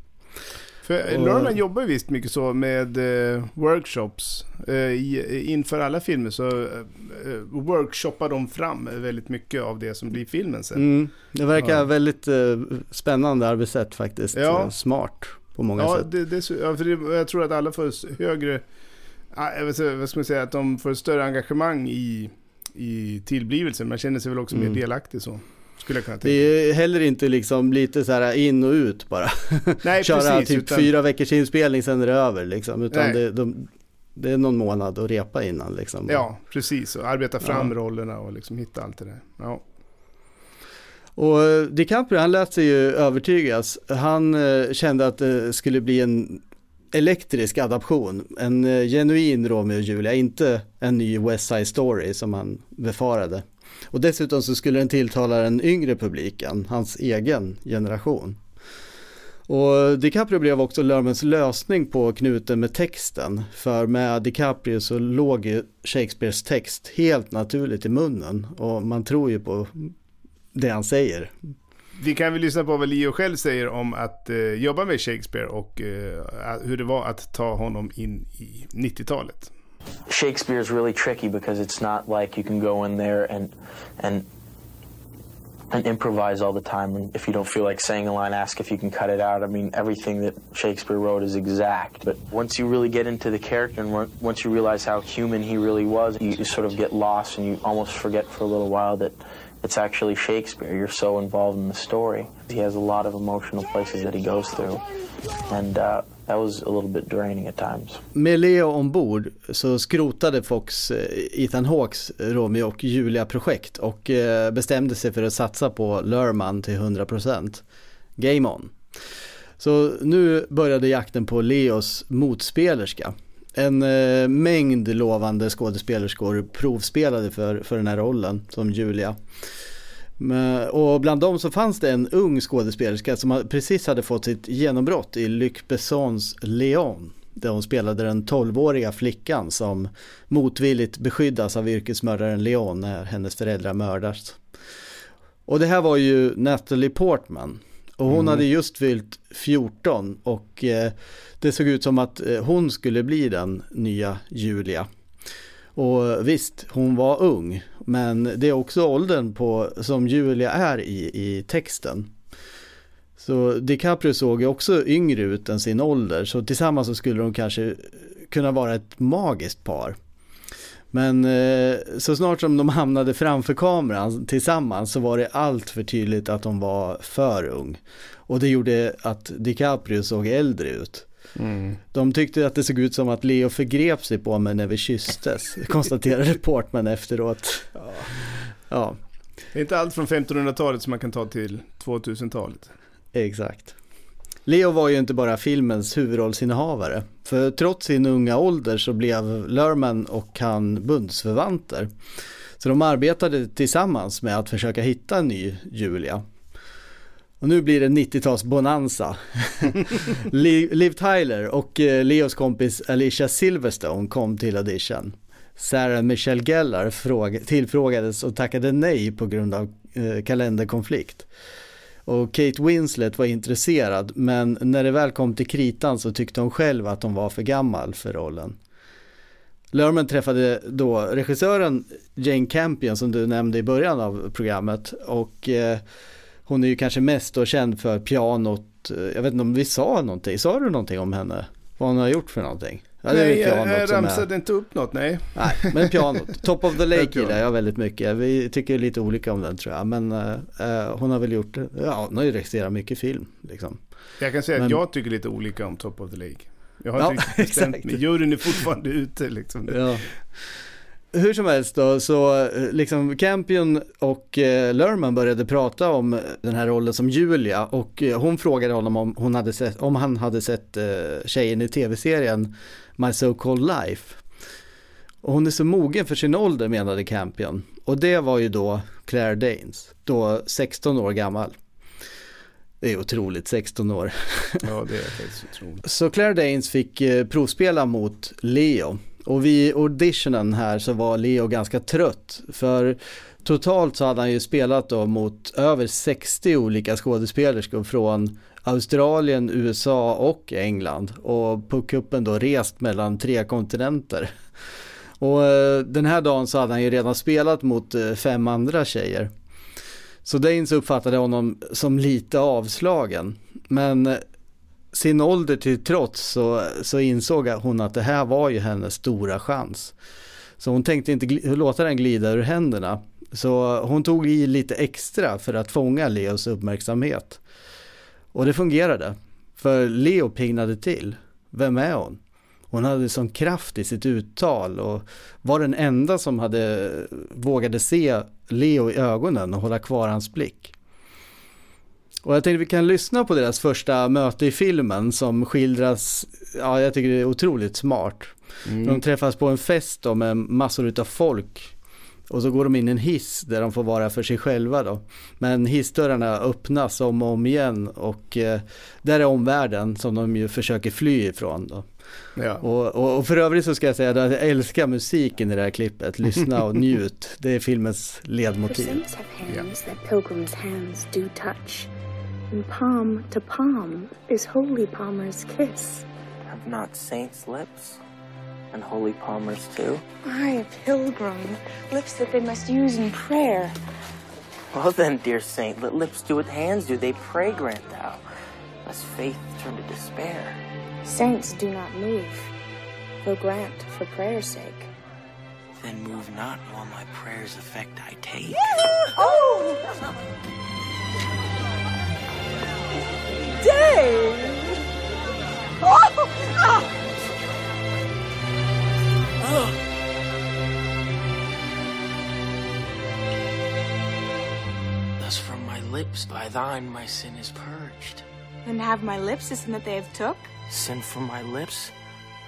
S2: För och, jobbar ju visst mycket så med eh, workshops. Eh, inför alla filmer så eh, workshoppar de fram väldigt mycket av det som blir filmen sen. Mm,
S1: det verkar ja. väldigt eh, spännande arbetssätt faktiskt. Ja. Smart på många
S2: ja,
S1: sätt.
S2: Det, det, ja, för det, jag tror att alla får högre, vet, vad ska man säga, att de får större engagemang i, i tillblivelsen. Man känner sig väl också mm. mer delaktig så. Skulle jag kunna tänka.
S1: Det är heller inte liksom lite så här in och ut bara. Nej, Köra precis, typ utan... fyra veckors inspelning sen är det över liksom. Utan det, de, det, är någon månad att repa innan liksom.
S2: Ja, precis. Och arbeta fram ja. rollerna och liksom hitta allt det där. Ja.
S1: Och eh, DiCaprio han lät sig ju övertygas. Han eh, kände att det skulle bli en elektrisk adaption. En eh, genuin Romeo och Julia, inte en ny West Side Story som han befarade. Och dessutom så skulle den tilltala den yngre publiken, hans egen generation. Och DiCaprio blev också Lermans lösning på knuten med texten. För med DiCaprio så låg ju Shakespeares text helt naturligt i munnen. Och man tror ju på det han säger.
S2: Vi kan väl lyssna på vad Leo själv säger om att eh, jobba med Shakespeare och eh, hur det var att ta honom in i 90-talet.
S6: Shakespeare is really tricky because it's not like you can go in there and and and improvise all the time. And if you don't feel like saying a line, ask if you can cut it out. I mean, everything that Shakespeare wrote is exact. But once you really get into the character and once you realize how human he really was, you, sort of get lost and you almost forget for a little while that it's actually Shakespeare. You're so involved in the story. He has a lot of emotional places that he goes through. And uh, that was a little bit draining at times.
S1: Med Leo ombord så skrotade Fox eh, Ethan Hawks Romeo och Julia-projekt och eh, bestämde sig för att satsa på Lerman till 100%. Game on. Så nu började jakten på Leos motspelerska. En eh, mängd lovande skådespelerskor provspelade för, för den här rollen som Julia. Och bland dem så fanns det en ung skådespelerska som precis hade fått sitt genombrott i Luc Bessons Leon. Där hon spelade den 12-åriga flickan som motvilligt beskyddas av yrkesmördaren Leon när hennes föräldrar mördas. Och det här var ju Natalie Portman. Och hon mm. hade just fyllt 14 och eh, det såg ut som att eh, hon skulle bli den nya Julia. Och visst, hon var ung, men det är också åldern på, som Julia är i, i texten. Så DiCaprio såg ju också yngre ut än sin ålder, så tillsammans så skulle de kanske kunna vara ett magiskt par. Men eh, så snart som de hamnade framför kameran tillsammans så var det allt för tydligt att de var för ung. Och det gjorde att DiCaprio såg äldre ut. Mm. De tyckte att det såg ut som att Leo förgrep sig på mig när vi kysstes, konstaterade Portman efteråt. Ja.
S2: ja. Det är inte allt från 1500-talet som man kan ta till 2000-talet.
S1: Exakt. Leo var ju inte bara filmens huvudrollsinnehavare. För trots sin unga ålder så blev Lerman och han bundsförvanter. Så de arbetade tillsammans med att försöka hitta en ny Julia. Och nu blir det 90-tals-bonanza. Liv Tyler och eh, Leos kompis Alicia Silverstone kom till audition. Sarah Michelle Gellar tillfrågades och tackade nej på grund av eh, kalenderkonflikt. Och Kate Winslet var intresserad men när det väl kom till kritan så tyckte hon själv att hon var för gammal för rollen. Lerman träffade då regissören Jane Campion som du nämnde i början av programmet och eh, hon är ju kanske mest då känd för pianot. Jag vet inte om vi sa någonting. Sa du någonting om henne? Vad hon har gjort för någonting?
S2: Ja, nej, jag, ramsade är... inte upp något, nej.
S1: Nej, men pianot. Top of the Lake gillar jag väldigt mycket. Vi tycker lite olika om den tror jag. Men uh, hon har väl gjort, ja hon har ju regisserat mycket film. Liksom.
S2: Jag kan säga men... att jag tycker lite olika om Top of the Lake. Jag har ja, inte bestämt mig. Juryn är fortfarande ute liksom. Ja
S1: hur som helst då, så eh, liksom Campion och eh, Lerman började prata om den här rollen som Julia och eh, hon frågade honom om, hon hade sett, om han hade sett eh, tjejen i tv-serien My So Called Life. Och hon är så mogen för sin ålder menade Campion. Och det var ju då Claire Danes, då 16 år gammal. Det är otroligt, 16 år.
S2: Ja, det är faktiskt otroligt.
S1: Så Claire Danes fick eh, provspela mot Leo och vid auditionen här så var Leo ganska trött. För totalt så hade han ju spelat då mot över 60 olika skådespelerskor från Australien, USA och England. Och på kuppen då rest mellan tre kontinenter. Och eh, den här dagen så hade han ju redan spelat mot eh, fem andra tjejer. Så Danes uppfattade honom som lite avslagen. Men eh, sin ålder till trots så, så insåg hon att det här var ju hennes stora chans. Så hon tänkte inte låta den glida ur händerna. Så hon tog i lite extra för att fånga Leos uppmärksamhet. Och det fungerade. För Leo pignade till. Vem är hon? Hon hade sån kraft i sitt uttal och var den enda som hade vågade se Leo i ögonen och hålla kvar hans blick. Och jag tänkte vi kan lyssna på deras första möte i filmen som skildras, ja jag tycker det är otroligt smart. Mm. De träffas på en fest då med massor utav folk. och så går de in i en hiss där de får vara för sig själva då. Men hissdörrarna öppnas om och om igen och eh, där är omvärlden som de ju försöker fly ifrån då. Ja. Och, och, och, för övrigt så ska jag säga att jag älskar musiken i det här klippet. Lyssna och njut. Det är filmens ledmotiv. And palm to palm is Holy Palmer's kiss.
S7: Have not saints' lips? And Holy Palmer's too?
S8: I, a pilgrim, lips that they must use in prayer.
S7: Well then, dear saint, let lips do what hands do. They pray, grant thou, lest faith turn to despair.
S8: Saints do not move, though grant for prayer's sake.
S7: Then move not while my prayer's effect I take.
S8: oh! Dave! Oh! Oh!
S7: Thus from my lips by thine my sin is purged.
S8: And have my lips the sin that they have took?
S7: Sin from my lips?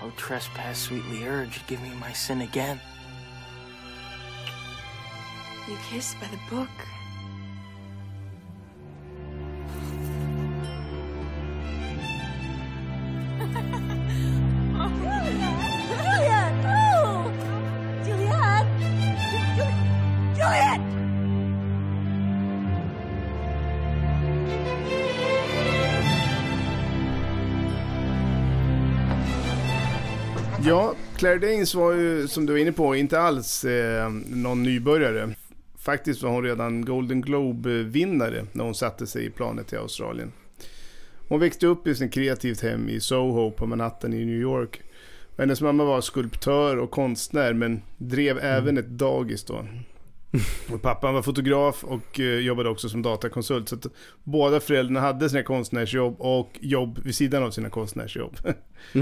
S7: O trespass sweetly urged, give me my sin again.
S8: You kiss by the book.
S2: Claire Danes var ju, som du var inne på, inte alls eh, någon nybörjare. Faktiskt var hon redan Golden Globe-vinnare när hon satte sig i planet till Australien. Hon växte upp i sin kreativt hem i Soho på Manhattan i New York. Hennes mamma var skulptör och konstnär men drev mm. även ett dagis då. Och pappan var fotograf och uh, jobbade också som datakonsult. Så att båda föräldrarna hade sina konstnärsjobb och jobb vid sidan av sina konstnärsjobb.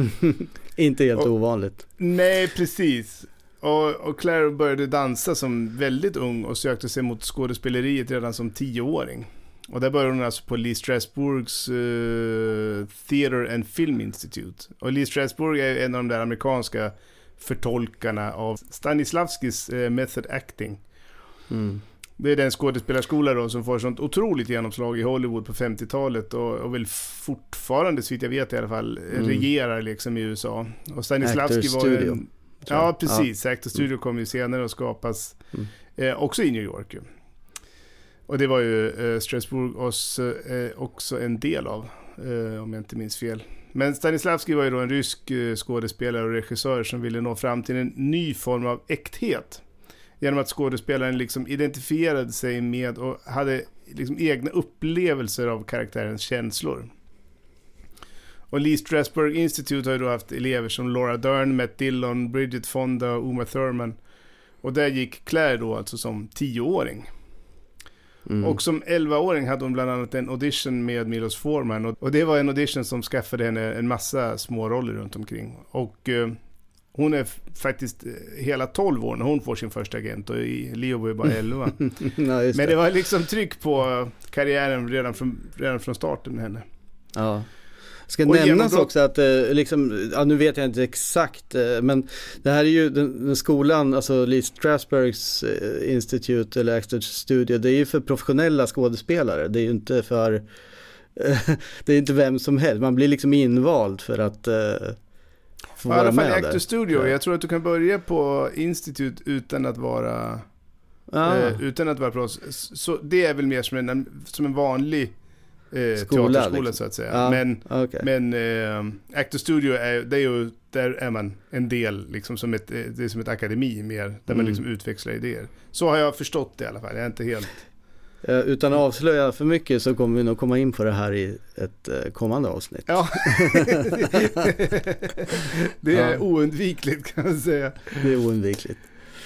S1: Inte helt och, ovanligt.
S2: Nej, precis. Och, och, Claire började dansa som väldigt ung och sökte sig mot skådespeleriet redan som tioåring. Och där började hon alltså på Lee Strasbergs uh, Theater and Film Institute. Och Lee Strasberg är en av de där amerikanska förtolkarna av Stanislavskis uh, method acting. Mm. Det är den skådespelarskola då som får sånt otroligt genomslag i Hollywood på 50-talet och, och väl fortfarande, så jag vet i alla fall, mm. regerar liksom i USA. Och Stanislavski var ju... En, ja, precis. Ja. Actor Studio kom ju senare att skapas mm. eh, också i New York. Och det var ju eh, Strasbourg också, eh, också en del av, eh, om jag inte minns fel. Men Stanislavski var ju då en rysk eh, skådespelare och regissör som ville nå fram till en ny form av äkthet. Genom att skådespelaren liksom identifierade sig med och hade liksom egna upplevelser av karaktärens känslor. Och Lee Strasberg Institute har ju då haft elever som Laura Dern, Matt Dillon, Bridget Fonda och Uma Thurman. Och där gick Claire då alltså som tioåring. Mm. Och som 11-åring hade hon bland annat en audition med Milos Forman. Och, det var en audition som skaffade henne en massa små roller runt omkring. Och eh, hon är faktiskt eh, hela 12 år när hon får sin första agent och Leo var ju bara 11. ja, Men det var liksom tryck på karriären redan från, redan från starten med henne.
S1: Ja. Ska och nämnas också att, eh, liksom, ja, nu vet jag inte exakt, eh, men det här är ju den, den skolan, alltså Lee Strasbergs Institute eller Actors Studio, det är ju för professionella skådespelare, det är ju inte för, det är inte vem som helst, man blir liksom invald för att
S2: få vara med där. I alla fall Actor Studio. Jag tror att du kan börja på Institute utan att vara ah. eh, utan att vara proffs. Så det är väl mer som en, som en vanlig eh, Skola, teaterskola liksom. så att säga. Ah, men okay. men eh, Actor Studio är, det är ju, där är man en del, liksom som ett, det är som ett akademi mer, där mm. man liksom utväxlar idéer. Så har jag förstått det i alla fall, jag är inte helt...
S1: Eh, utan att avslöja för mycket så kommer vi nog komma in på det här i ett eh, kommande avsnitt.
S2: Ja, det är ja. oundvikligt kan man säga.
S1: Det är oundvikligt.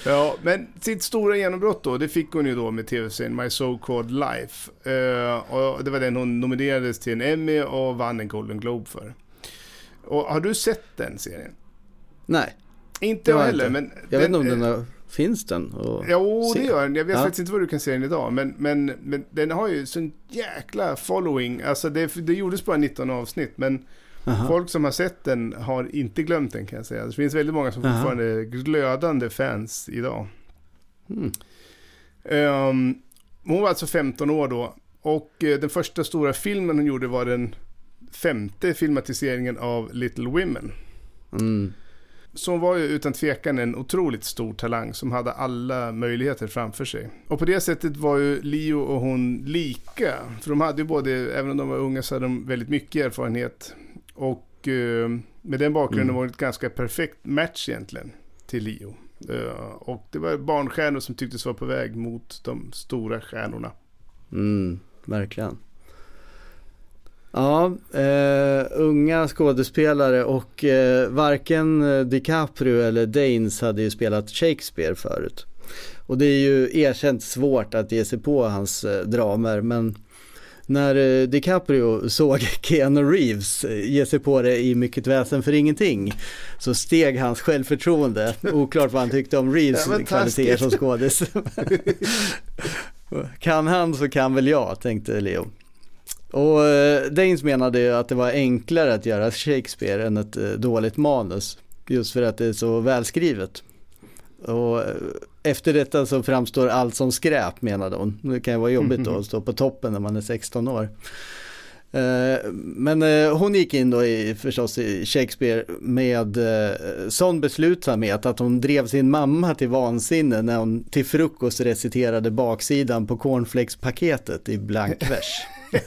S2: Ja, men sitt stora genombrott då, det fick hon ju då med tv-serien My So Called Life. Uh, och det var den hon nominerades till en Emmy och vann en Golden Globe för. Och har du sett den serien?
S1: Nej.
S2: Inte jag heller, inte. men...
S1: Jag den, vet inte om den har Finns den?
S2: Jo, det gör den. Jag vet ja. faktiskt inte var du kan se den idag. Men, men, men den har ju sån jäkla following. Alltså det, det gjordes bara 19 avsnitt. Men Aha. folk som har sett den har inte glömt den kan jag säga. Det finns väldigt många som Aha. fortfarande är glödande fans idag.
S1: Mm.
S2: Um, hon var alltså 15 år då. Och uh, den första stora filmen hon gjorde var den femte filmatiseringen av Little Women.
S1: Mm.
S2: Så hon var ju utan tvekan en otroligt stor talang som hade alla möjligheter framför sig. Och på det sättet var ju Leo och hon lika. För de hade ju både, även om de var unga så hade de väldigt mycket erfarenhet. Och uh, med den bakgrunden mm. var det ett ganska perfekt match egentligen till Leo. Uh, och det var barnstjärnor som tycktes vara på väg mot de stora stjärnorna.
S1: Mm, verkligen. Ja, uh, unga skådespelare och uh, varken DiCaprio eller Danes hade ju spelat Shakespeare förut. Och det är ju erkänt svårt att ge sig på hans dramer men när eh, DiCaprio såg Keanu Reeves eh, ge sig på det i Mycket väsen för ingenting så steg hans självförtroende. Oklart vad han tyckte om Reeves kvaliteter som skådis. kan han så kan väl jag, tänkte Leo. Och eh, Danes menade ju att det var enklare att göra Shakespeare än ett dåligt manus. Just för att det är så välskrivet. Och eh, efter detta så framstår allt som skräp menade hon. Det kan ju vara jobbigt då att stå på toppen när man är 16 år. Eh, men eh, hon gick in då i, förstås i Shakespeare med sån beslutsamhet att hon drev sin mamma till vansinne när hon till frukost reciterade baksidan på cornflakespaketet i blankvers.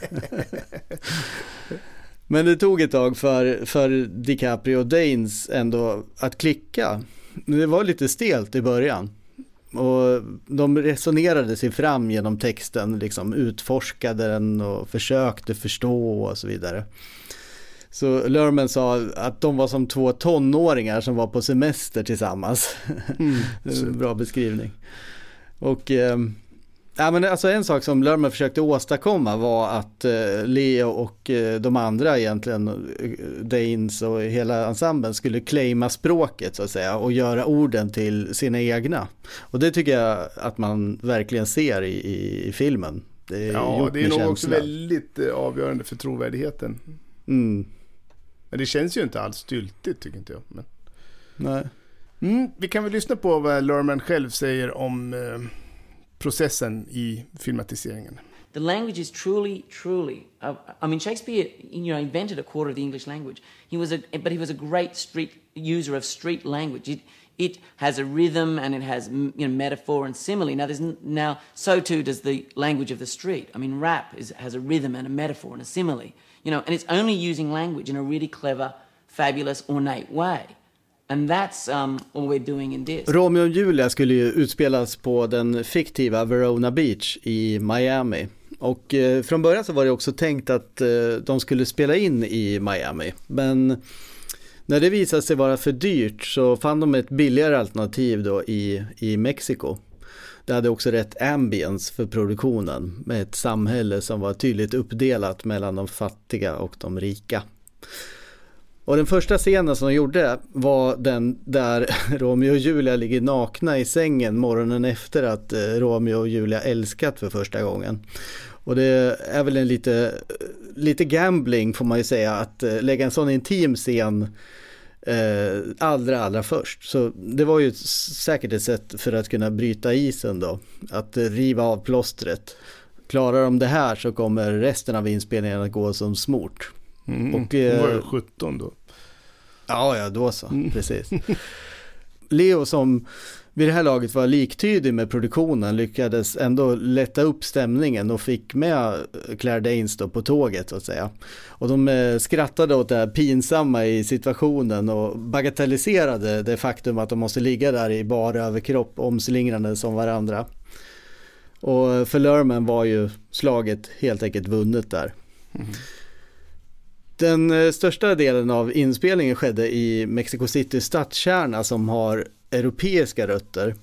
S1: Men det tog ett tag för, för DiCaprio och Danes ändå att klicka det var lite stelt i början. Och de resonerade sig fram genom texten, liksom utforskade den och försökte förstå och så vidare. Så Lerman sa att de var som två tonåringar som var på semester tillsammans. Mm, bra beskrivning. Och eh, Ja, men alltså en sak som Lerman försökte åstadkomma var att eh, Leo och eh, de andra egentligen, eh, Danes och hela ensemblen skulle claima språket så att säga och göra orden till sina egna. Och det tycker jag att man verkligen ser i, i, i filmen.
S2: Det ja, det är nog också väldigt avgörande för trovärdigheten.
S1: Mm.
S2: Men det känns ju inte alls styltigt tycker inte jag. Men...
S1: Nej.
S2: Mm, vi kan väl lyssna på vad Lerman själv säger om eh, processen i filmatiseringen.
S3: The language is truly, truly. Uh, I mean, Shakespeare, you know, invented a quarter of the English language. He was a, but he was a great street user of street language. It, it has a rhythm and it has you know, metaphor and simile. Now, there's now so too does the language of the street. I mean, rap is, has a rhythm and a metaphor and a simile. You know, and it's only using language in a really clever, fabulous, ornate way. And that's um, what we're doing in this.
S1: Romeo och Julia skulle ju utspelas på den fiktiva Verona Beach i Miami. Och eh, från början så var det också tänkt att eh, de skulle spela in i Miami. Men när det visade sig vara för dyrt så fann de ett billigare alternativ då i, i Mexiko. Det hade också rätt ambience för produktionen med ett samhälle som var tydligt uppdelat mellan de fattiga och de rika. Och den första scenen som de gjorde var den där Romeo och Julia ligger nakna i sängen morgonen efter att eh, Romeo och Julia älskat för första gången. Och det är väl en lite, eh, lite gambling får man ju säga att eh, lägga en sån intim scen eh, allra, allra först. Så det var ju säkert ett sätt för att kunna bryta isen då. Att riva av plåstret. Klarar de det här så kommer resten av inspelningen att gå som smort.
S2: Mm. Och, eh, var ju 17 då.
S1: Ja, ja, då så. Mm. Precis. Leo som vid det här laget var liktydig med produktionen lyckades ändå lätta upp stämningen och fick med Claire Danes då på tåget så att säga. Och de eh, skrattade åt det här pinsamma i situationen och bagatelliserade det faktum att de måste ligga där i bara överkropp omslingrande som varandra. Och för Lerman var ju slaget helt enkelt vunnet där. Mm. Den eh, största delen av inspelningen skedde i Mexico City stadskärna som har europeiska rötter.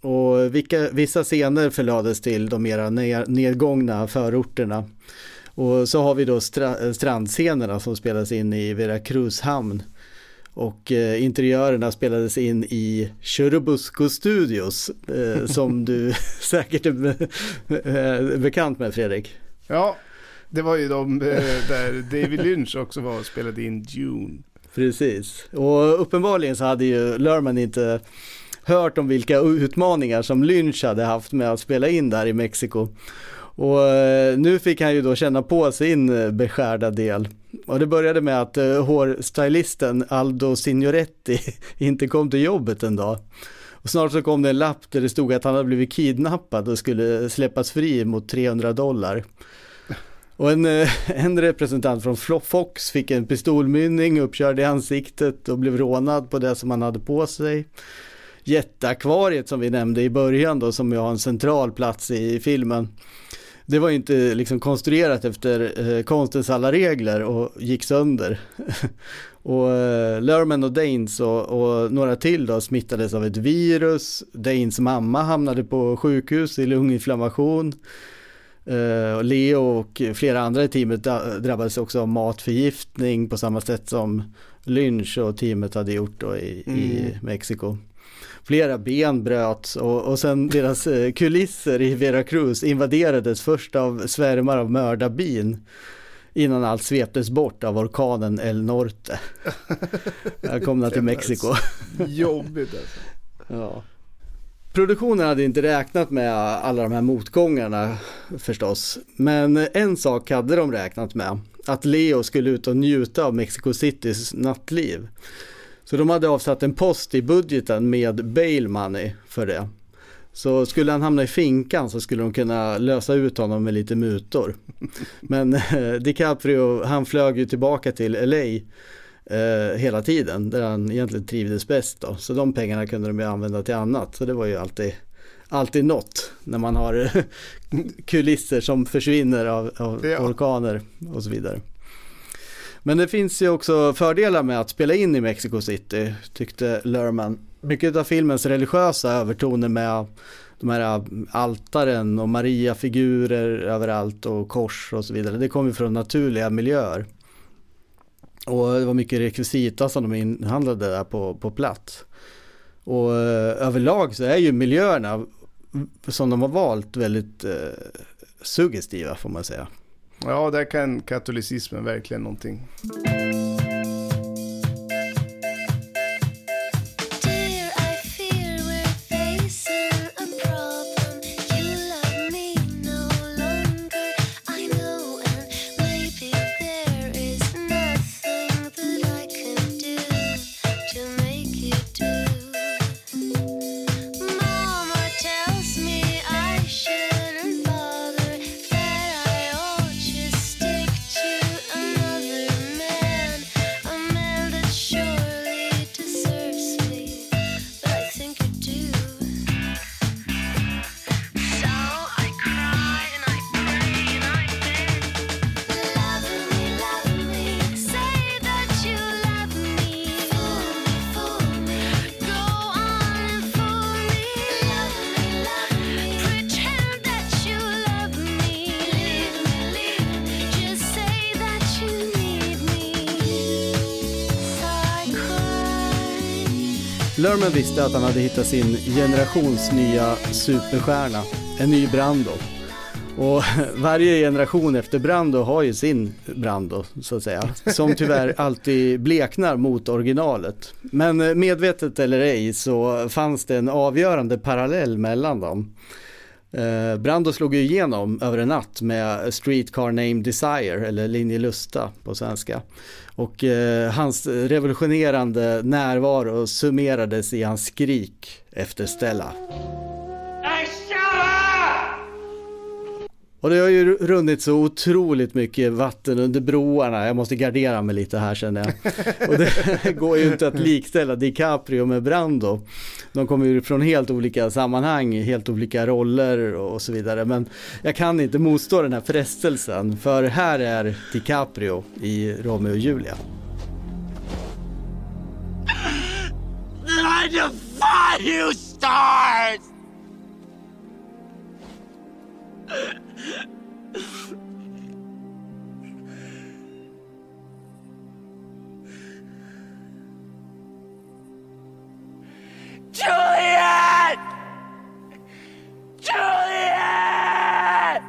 S1: Och vilka, vissa scener förlades till de mera nedgångna förorterna. Och så har vi då stra, eh, strandscenerna som spelades in i Veracruz hamn. Och eh, interiörerna spelades in i Churubusco Studios eh, som du säkert är be, eh, bekant med Fredrik.
S2: Ja, det var ju de eh, där David Lynch också var och spelade in Dune.
S1: Precis, och uppenbarligen så hade ju Lerman inte hört om vilka utmaningar som Lynch hade haft med att spela in där i Mexiko. Och eh, nu fick han ju då känna på sin eh, beskärda del. Och det började med att hårstylisten Aldo Signoretti inte kom till jobbet en dag. Och snart så kom det en lapp där det stod att han hade blivit kidnappad och skulle släppas fri mot 300 dollar. Och en, eh, en representant från Fox fick en pistolmynning uppkörd i ansiktet och blev rånad på det som han hade på sig jätteakvariet som vi nämnde i början då som ju har en central plats i filmen. Det var ju inte liksom konstruerat efter eh, konstens alla regler och gick sönder. och eh, Lerman och Danes och, och, några till då smittades av ett virus. Danes mamma hamnade på sjukhus i lunginflammation. Eh, Leo och flera andra i teamet drabbades också av matförgiftning på samma sätt som Lynch och teamet hade gjort då i, mm. i Mexiko flera ben bröts och, och sen deras eh, kulisser i Veracruz invaderades först av svärmar av mördarbin innan allt sveptes bort av orkanen El Norte. Välkomna till Mexiko.
S9: Jobbigt alltså.
S1: Ja. Produktionen hade inte räknat med alla de här motgångarna förstås. Men en sak hade de räknat med. Att Leo skulle ut och njuta av Mexico Citys nattliv. Så de hade avsatt en post i budgeten med bail money för det. Så skulle han hamna i finkan så skulle de kunna lösa ut honom med lite mutor. Men DiCaprio, han flög ju tillbaka till LA eh, hela tiden, där han egentligen trivdes bäst då. Så de pengarna kunde de ju använda till annat, så det var ju alltid, alltid något när man har kulisser som försvinner av, av ja. orkaner och så vidare. Men det finns ju också fördelar med att spela in i Mexico City, tyckte Lerman. Mycket av filmens religiösa övertoner med de här altaren och Maria-figurer överallt och kors och så vidare. Det kommer från naturliga miljöer. Och det var mycket rekvisita som de inhandlade där på, på plats. Och eh, överlag så är ju miljöerna som de har valt väldigt eh, suggestiva får man säga.
S9: Ja, där kan katolicismen verkligen någonting.
S1: Lerman visste att han hade hittat sin generations nya superstjärna, en ny Brando. Och varje generation efter Brando har ju sin Brando, så att säga. Som tyvärr alltid bleknar mot originalet. Men medvetet eller ej så fanns det en avgörande parallell mellan dem. Eh, Brando slog ju igenom över en natt med Streetcar Name Desire, eller Linje Lusta på svenska. Och eh, hans revolutionerande närvaro summerades i hans skrik efter Stella. Och det har ju runnit så otroligt mycket vatten under broarna. Jag måste gardera mig lite här känner jag. Och det går ju inte att likställa DiCaprio med Brando. De kommer ju från helt olika sammanhang, helt olika roller och så vidare. Men jag kan inte motstå den här frestelsen. För här är DiCaprio i Romeo och Julia. I defy you stars! Juliet! Juliet!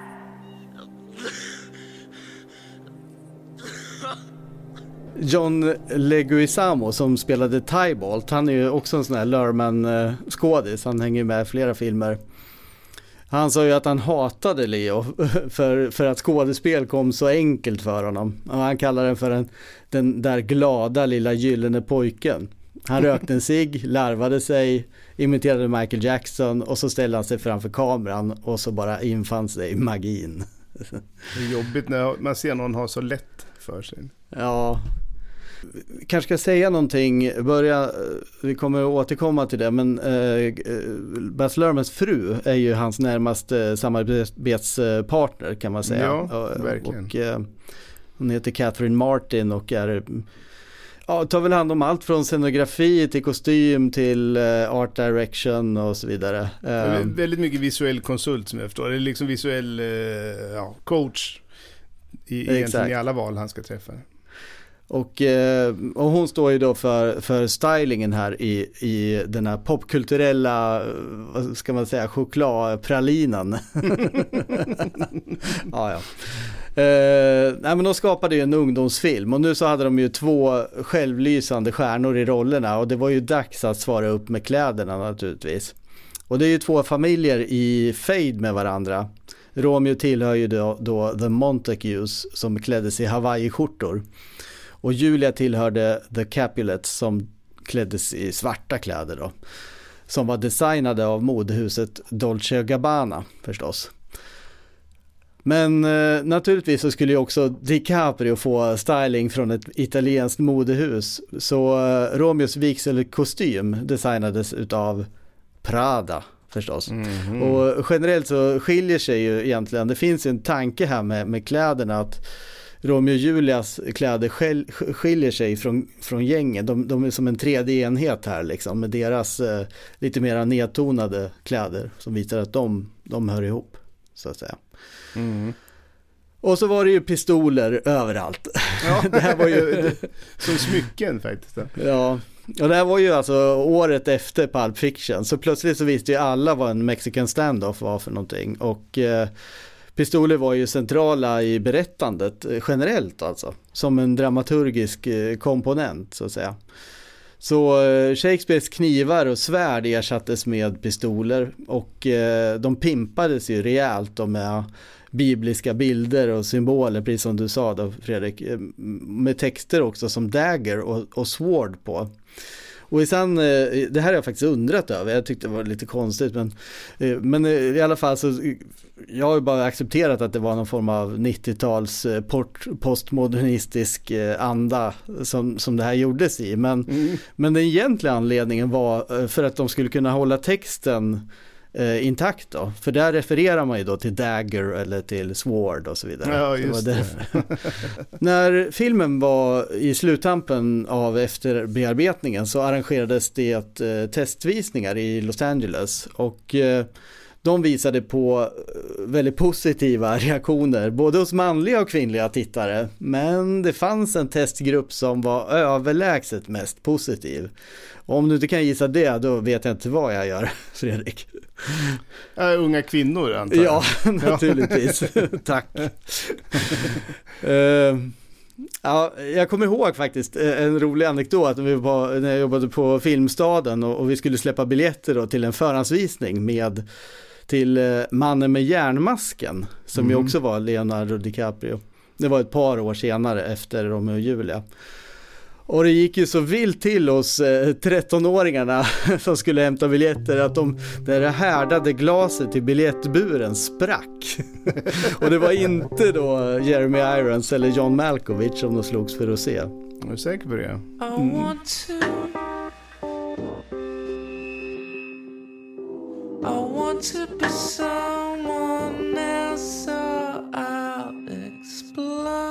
S1: John Leguizamo som spelade Tybalt, han är ju också en sån här Lerman-skådis, eh, han hänger med i flera filmer. Han sa ju att han hatade Leo för, för att skådespel kom så enkelt för honom. Och han kallar den för en, den där glada lilla gyllene pojken. Han rökte en cigg, larvade sig, imiterade Michael Jackson och så ställde han sig framför kameran och så bara infann sig magin.
S2: Det är jobbigt när man ser någon ha så lätt för sig.
S1: Ja, kanske ska säga någonting, börja, vi kommer att återkomma till det, men eh, Baz Luhrmanns fru är ju hans närmaste samarbetspartner kan man säga.
S2: Ja, verkligen.
S1: Och, eh, hon heter Catherine Martin och är Ja, tar väl hand om allt från scenografi till kostym till uh, art direction och så vidare.
S2: Väldigt mycket visuell konsult som jag förstår. Det är liksom visuell ja, coach i, i alla val han ska träffa.
S1: Och, eh, och hon står ju då för, för stylingen här i, i den här popkulturella, eh, vad ska man säga, chokladpralinan. ja, ja. Eh, nej men de skapade ju en ungdomsfilm och nu så hade de ju två självlysande stjärnor i rollerna och det var ju dags att svara upp med kläderna naturligtvis. Och det är ju två familjer i fade med varandra. Romeo tillhör ju då, då The Montagues som kläddes i hawaiiskjortor. Och Julia tillhörde The Capulets som kläddes i svarta kläder då. Som var designade av modehuset Dolce Gabbana förstås. Men eh, naturligtvis så skulle ju också DiCaprio få styling från ett italienskt modehus. Så eh, Romeos vigselkostym designades utav Prada förstås. Mm -hmm. Och generellt så skiljer sig ju egentligen, det finns en tanke här med, med kläderna att Romeo och Julias kläder skiljer sig från, från gängen. De, de är som en tredje enhet här liksom med deras eh, lite mera nedtonade kläder som visar att de, de hör ihop så att säga. Mm. Och så var det ju pistoler överallt.
S2: Ja, det här var ju som smycken faktiskt.
S1: Ja, och det här var ju alltså året efter Pulp Fiction. Så plötsligt så visste ju alla vad en Mexican standoff var för någonting. Och eh, pistoler var ju centrala i berättandet eh, generellt alltså. Som en dramaturgisk eh, komponent så att säga. Så eh, Shakespeares knivar och svärd ersattes med pistoler och de pimpades ju rejält då med bibliska bilder och symboler, precis som du sa då Fredrik, med texter också som dagger och, och sword på. Och sen, det här har jag faktiskt undrat över, jag tyckte det var lite konstigt men, men i alla fall så jag har ju bara accepterat att det var någon form av 90-tals eh, postmodernistisk eh, anda som, som det här gjordes i. Men, mm. men den egentliga anledningen var eh, för att de skulle kunna hålla texten eh, intakt då. För där refererar man ju då till Dagger eller till Sword och så vidare.
S2: Ja, just det. det.
S1: När filmen var i sluttampen av efterbearbetningen så arrangerades det testvisningar i Los Angeles. Och eh, de visade på eh, väldigt positiva reaktioner, både hos manliga och kvinnliga tittare. Men det fanns en testgrupp som var överlägset mest positiv. Och om du inte kan gissa det, då vet jag inte vad jag gör, Fredrik.
S2: Äh, unga kvinnor antar jag.
S1: Ja, naturligtvis. Tack. uh, Ja, jag kommer ihåg faktiskt eh, en rolig anekdot när, vi var, när jag jobbade på Filmstaden och, och vi skulle släppa biljetter till en förhandsvisning med till eh, Mannen med järnmasken som mm. ju också var Leonardo DiCaprio. Det var ett par år senare efter Romeo och Julia. Och det gick ju så vilt till hos eh, 13-åringarna som skulle hämta biljetter att de, det härdade glaset i biljettburen sprack. och det var inte då Jeremy Irons eller John Malkovich som de slogs för att se.
S2: Är du säker på det?
S1: Mm. To be someone else, so I'll explode.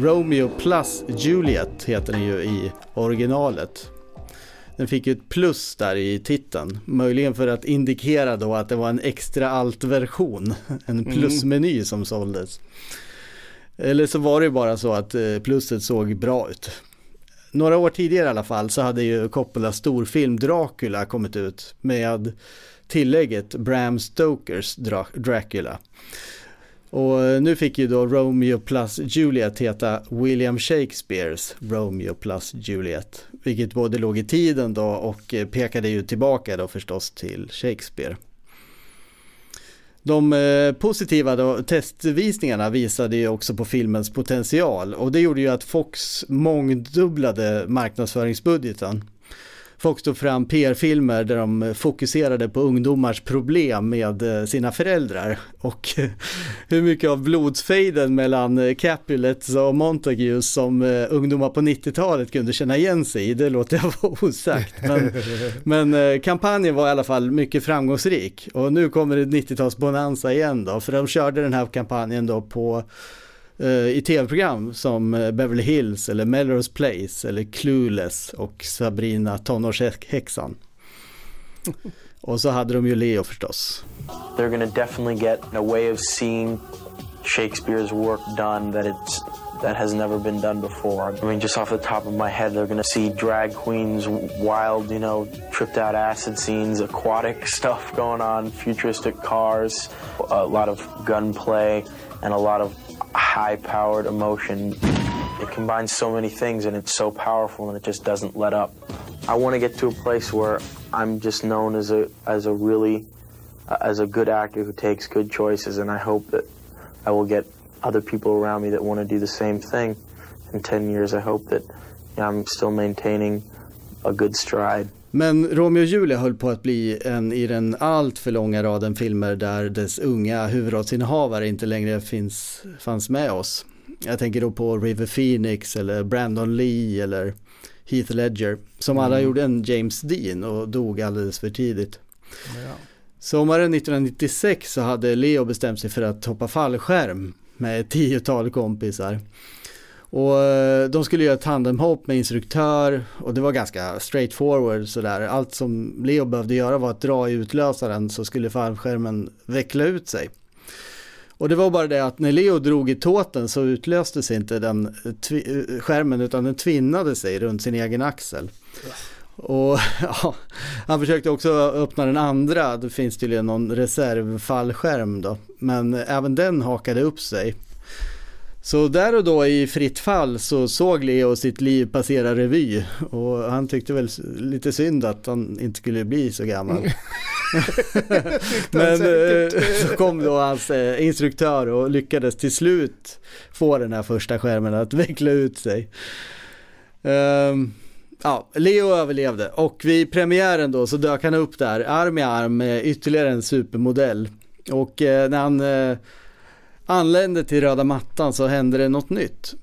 S1: Romeo plus Juliet heter den ju i originalet. Den fick ju ett plus där i titeln. Möjligen för att indikera då att det var en extra alt-version. En mm. plusmeny mm. som såldes. Eller så var det bara så att eh, plusset såg bra ut. Några år tidigare i alla fall så hade ju Coppola storfilm Dracula kommit ut med tillägget Bram Stokers Dracula. Och eh, nu fick ju då Romeo plus Juliet heta William Shakespeares Romeo plus Juliet. Vilket både låg i tiden då och eh, pekade ju tillbaka då förstås till Shakespeare. De eh, positiva då, testvisningarna visade ju också på filmens potential och det gjorde ju att Fox mångdubblade marknadsföringsbudgeten. Fox tog fram PR-filmer där de fokuserade på ungdomars problem med eh, sina föräldrar och hur mycket av blodsfejden mellan eh, Capulets och Montagues som eh, ungdomar på 90-talet kunde känna igen sig i, det låter jag vara osagt. Men, men kampanjen var i alla fall mycket framgångsrik och nu kommer det 90-talsbonanza igen då, för de körde den här kampanjen då på i tv-program som eh, Beverly Hills eller Melrose Place eller Clueless och Sabrina tonårshäxan. och så hade de ju Leo förstås.
S6: They're gonna definitely get a way of seeing Shakespeare's work done that it's that has never been done before. I mean, just off the top of my head, they're to see drag queens, wild, you know, tripped out acid scenes, aquatic stuff going on, futuristic cars, a lot of gunplay, and a lot of high powered emotion. It combines so many things and it's so powerful and it just doesn't let up. I want to get to a place where I'm just known as a as a really uh, as a good actor who takes good choices and I hope that I will get other people around me that want to do the same thing. In 10 years I hope that you know, I'm still maintaining a good stride.
S1: Men Romeo och Julia höll på att bli en i den allt för långa raden filmer där dess unga huvudrollsinnehavare inte längre finns, fanns med oss. Jag tänker då på River Phoenix eller Brandon Lee eller Heath Ledger som alla mm. gjorde en James Dean och dog alldeles för tidigt. Ja. Sommaren 1996 så hade Leo bestämt sig för att hoppa fallskärm med ett tiotal kompisar. Och eh, de skulle göra tandemhopp med instruktör och det var ganska straightforward sådär. Allt som Leo behövde göra var att dra i utlösaren så skulle fallskärmen veckla ut sig. Och det var bara det att när Leo drog i tåten så utlöstes inte den eh, eh, skärmen utan den tvinnade sig runt sin egen axel. Och ja, han försökte också öppna den andra, det finns tydligen någon reservfallskärm då. Men även den hakade upp sig. Så där och då i fritt fall så såg Leo sitt liv passera revy och han tyckte väl lite synd att han inte skulle bli så gammal. Men eh, så kom då hans eh, instruktör och lyckades till slut få den här första skärmen att veckla ut sig. Um, ja, Leo överlevde och vid premiären då så dök han upp där arm i arm med ytterligare en supermodell. Och eh, när han eh, anlände till röda mattan så hände det något nytt.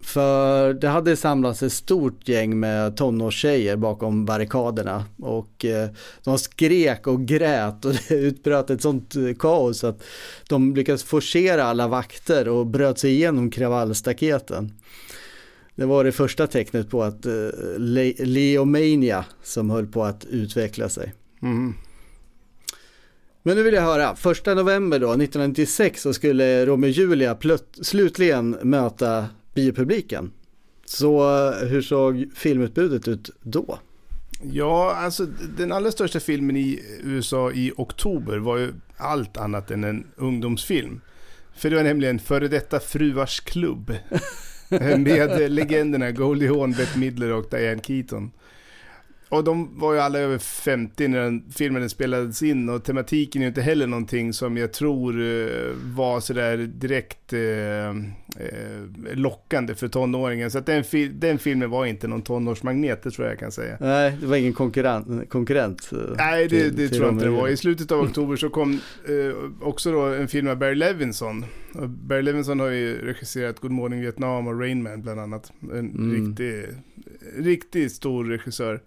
S1: För det hade samlats ett stort gäng med tonårstjejer bakom barrikaderna och eh, de skrek och grät och det utbröt ett sånt eh, kaos att de lyckades forcera alla vakter och bröt sig igenom kravallstaketen. Det var det första tecknet på att eh, Leomania som höll på att utveckla sig. Mm. Men nu vill jag höra, första november då, 1996 så skulle Romeo och Julia slutligen möta biopubliken. Så eh, hur såg filmutbudet ut då?
S2: Ja, alltså den allra största filmen i USA i oktober var ju allt annat än en ungdomsfilm. För det var nämligen Före detta fruars klubb. med legenderna Goldie Hawn, Bette Midler och Diane Keaton. Och de var ju alla över 50 när den filmen spelades in och tematiken är ju inte heller någonting som jag tror eh, var sådär direkt eh, eh, lockande för tonåringen. Så att den, den filmen var inte någon tonårsmagnet, det tror jag jag kan säga.
S1: Nej, det var ingen konkurrent? konkurrent
S2: eh, Nej, det, till, det till tror jag inte det var. I slutet av oktober så kom eh, också då en film av Barry Levinson. Och Barry Levinson har ju regisserat Good Morning Vietnam och Rain Man bland annat. En mm. riktig, riktigt stor regissör.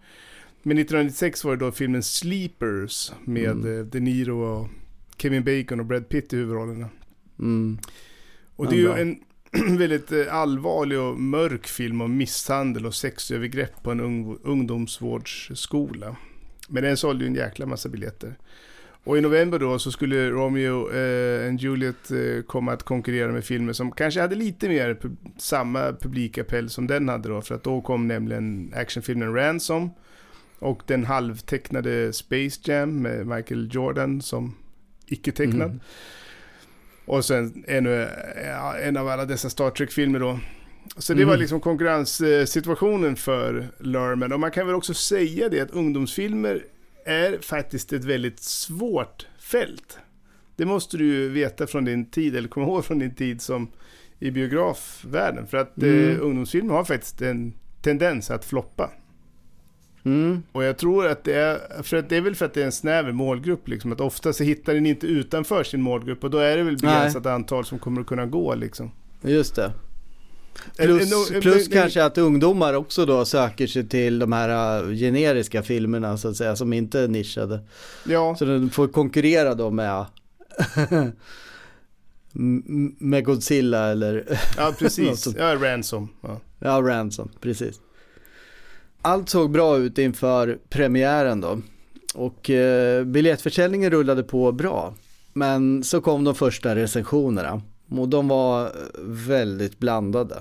S2: Men 1996 var det då filmen Sleepers med mm. Eh, De Niro och Kevin Bacon och Brad Pitt i huvudrollerna. Mm. Och det är ju en, väldigt eh, allvarlig och mörk film om misshandel och sexövergrepp på en ung, ungdomsvårdsskola. Men den sålde ju en jäkla massa biljetter. Och i november då så skulle Romeo eh, and Juliet eh, komma att konkurrera med filmer som kanske hade lite mer pub samma publikappell som den hade då. För att då kom nämligen actionfilmen Ransom och den halvtecknade Space Jam med Michael Jordan som icke-tecknad. Mm. Och sen ännu en av alla dessa Star Trek-filmer då. Så det mm. var liksom konkurrenssituationen för Lerman. Och man kan väl också säga det att ungdomsfilmer är faktiskt ett väldigt svårt fält. Det måste du ju veta från din tid, eller komma ihåg från din tid som i biografvärlden. För att mm. eh, ungdomsfilmer har faktiskt en tendens att floppa. Mm. Och jag tror att det är, för att det är väl för att det är en snäver målgrupp liksom. Att ofta så hittar den inte utanför sin målgrupp och då är det väl begränsat Nej. antal som kommer att kunna gå liksom.
S1: Just det. Plus, plus kanske att ungdomar också då söker sig till de här äh, generiska filmerna så att säga, som inte är nischade. Ja. Så den får konkurrera då med med Godzilla eller...
S2: Ja, precis. ja, Ransom. Ja.
S1: ja, Ransom, precis. Allt såg bra ut inför premiären då. Och eh, biljettförsäljningen rullade på bra. Men så kom de första recensionerna. Och de var eh, väldigt blandade.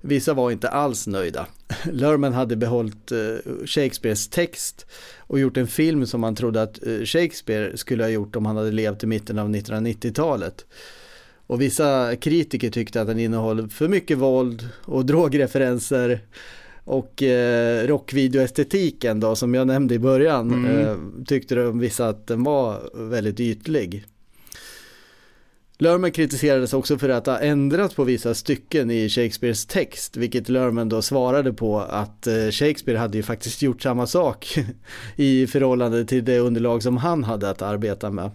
S1: Vissa var inte alls nöjda. Lerman hade behållit eh, Shakespeares text och gjort en film som man trodde att eh, Shakespeare skulle ha gjort om han hade levt i mitten av 1990-talet. Och vissa kritiker tyckte att den innehöll för mycket våld och drogreferenser och eh, rockvideoestetiken då som jag nämnde i början mm. eh, tyckte de vissa att den var väldigt ytlig. Lerman kritiserades också för att ha ändrat på vissa stycken i Shakespeares text, vilket Lerman då svarade på att eh, Shakespeare hade ju faktiskt gjort samma sak i förhållande till det underlag som han hade att arbeta med.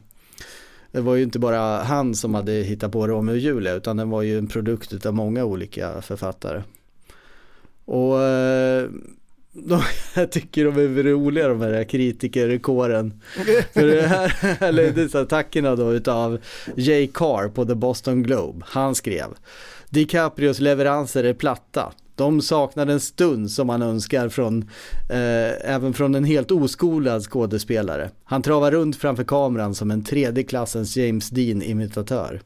S1: Det var ju inte bara han som hade hittat på Romeo och Julia, utan den var ju en produkt av många olika författare. Och eh, de, jag tycker de är roliga de här kritikerkåren. För det här leddes attackerna då utav Jay Carr på The Boston Globe. Han skrev DiCaprios leveranser är platta. De saknar en stund som man önskar från, eh, även från en helt oskolad skådespelare. Han travar runt framför kameran som en tredje klassens James Dean-imitatör.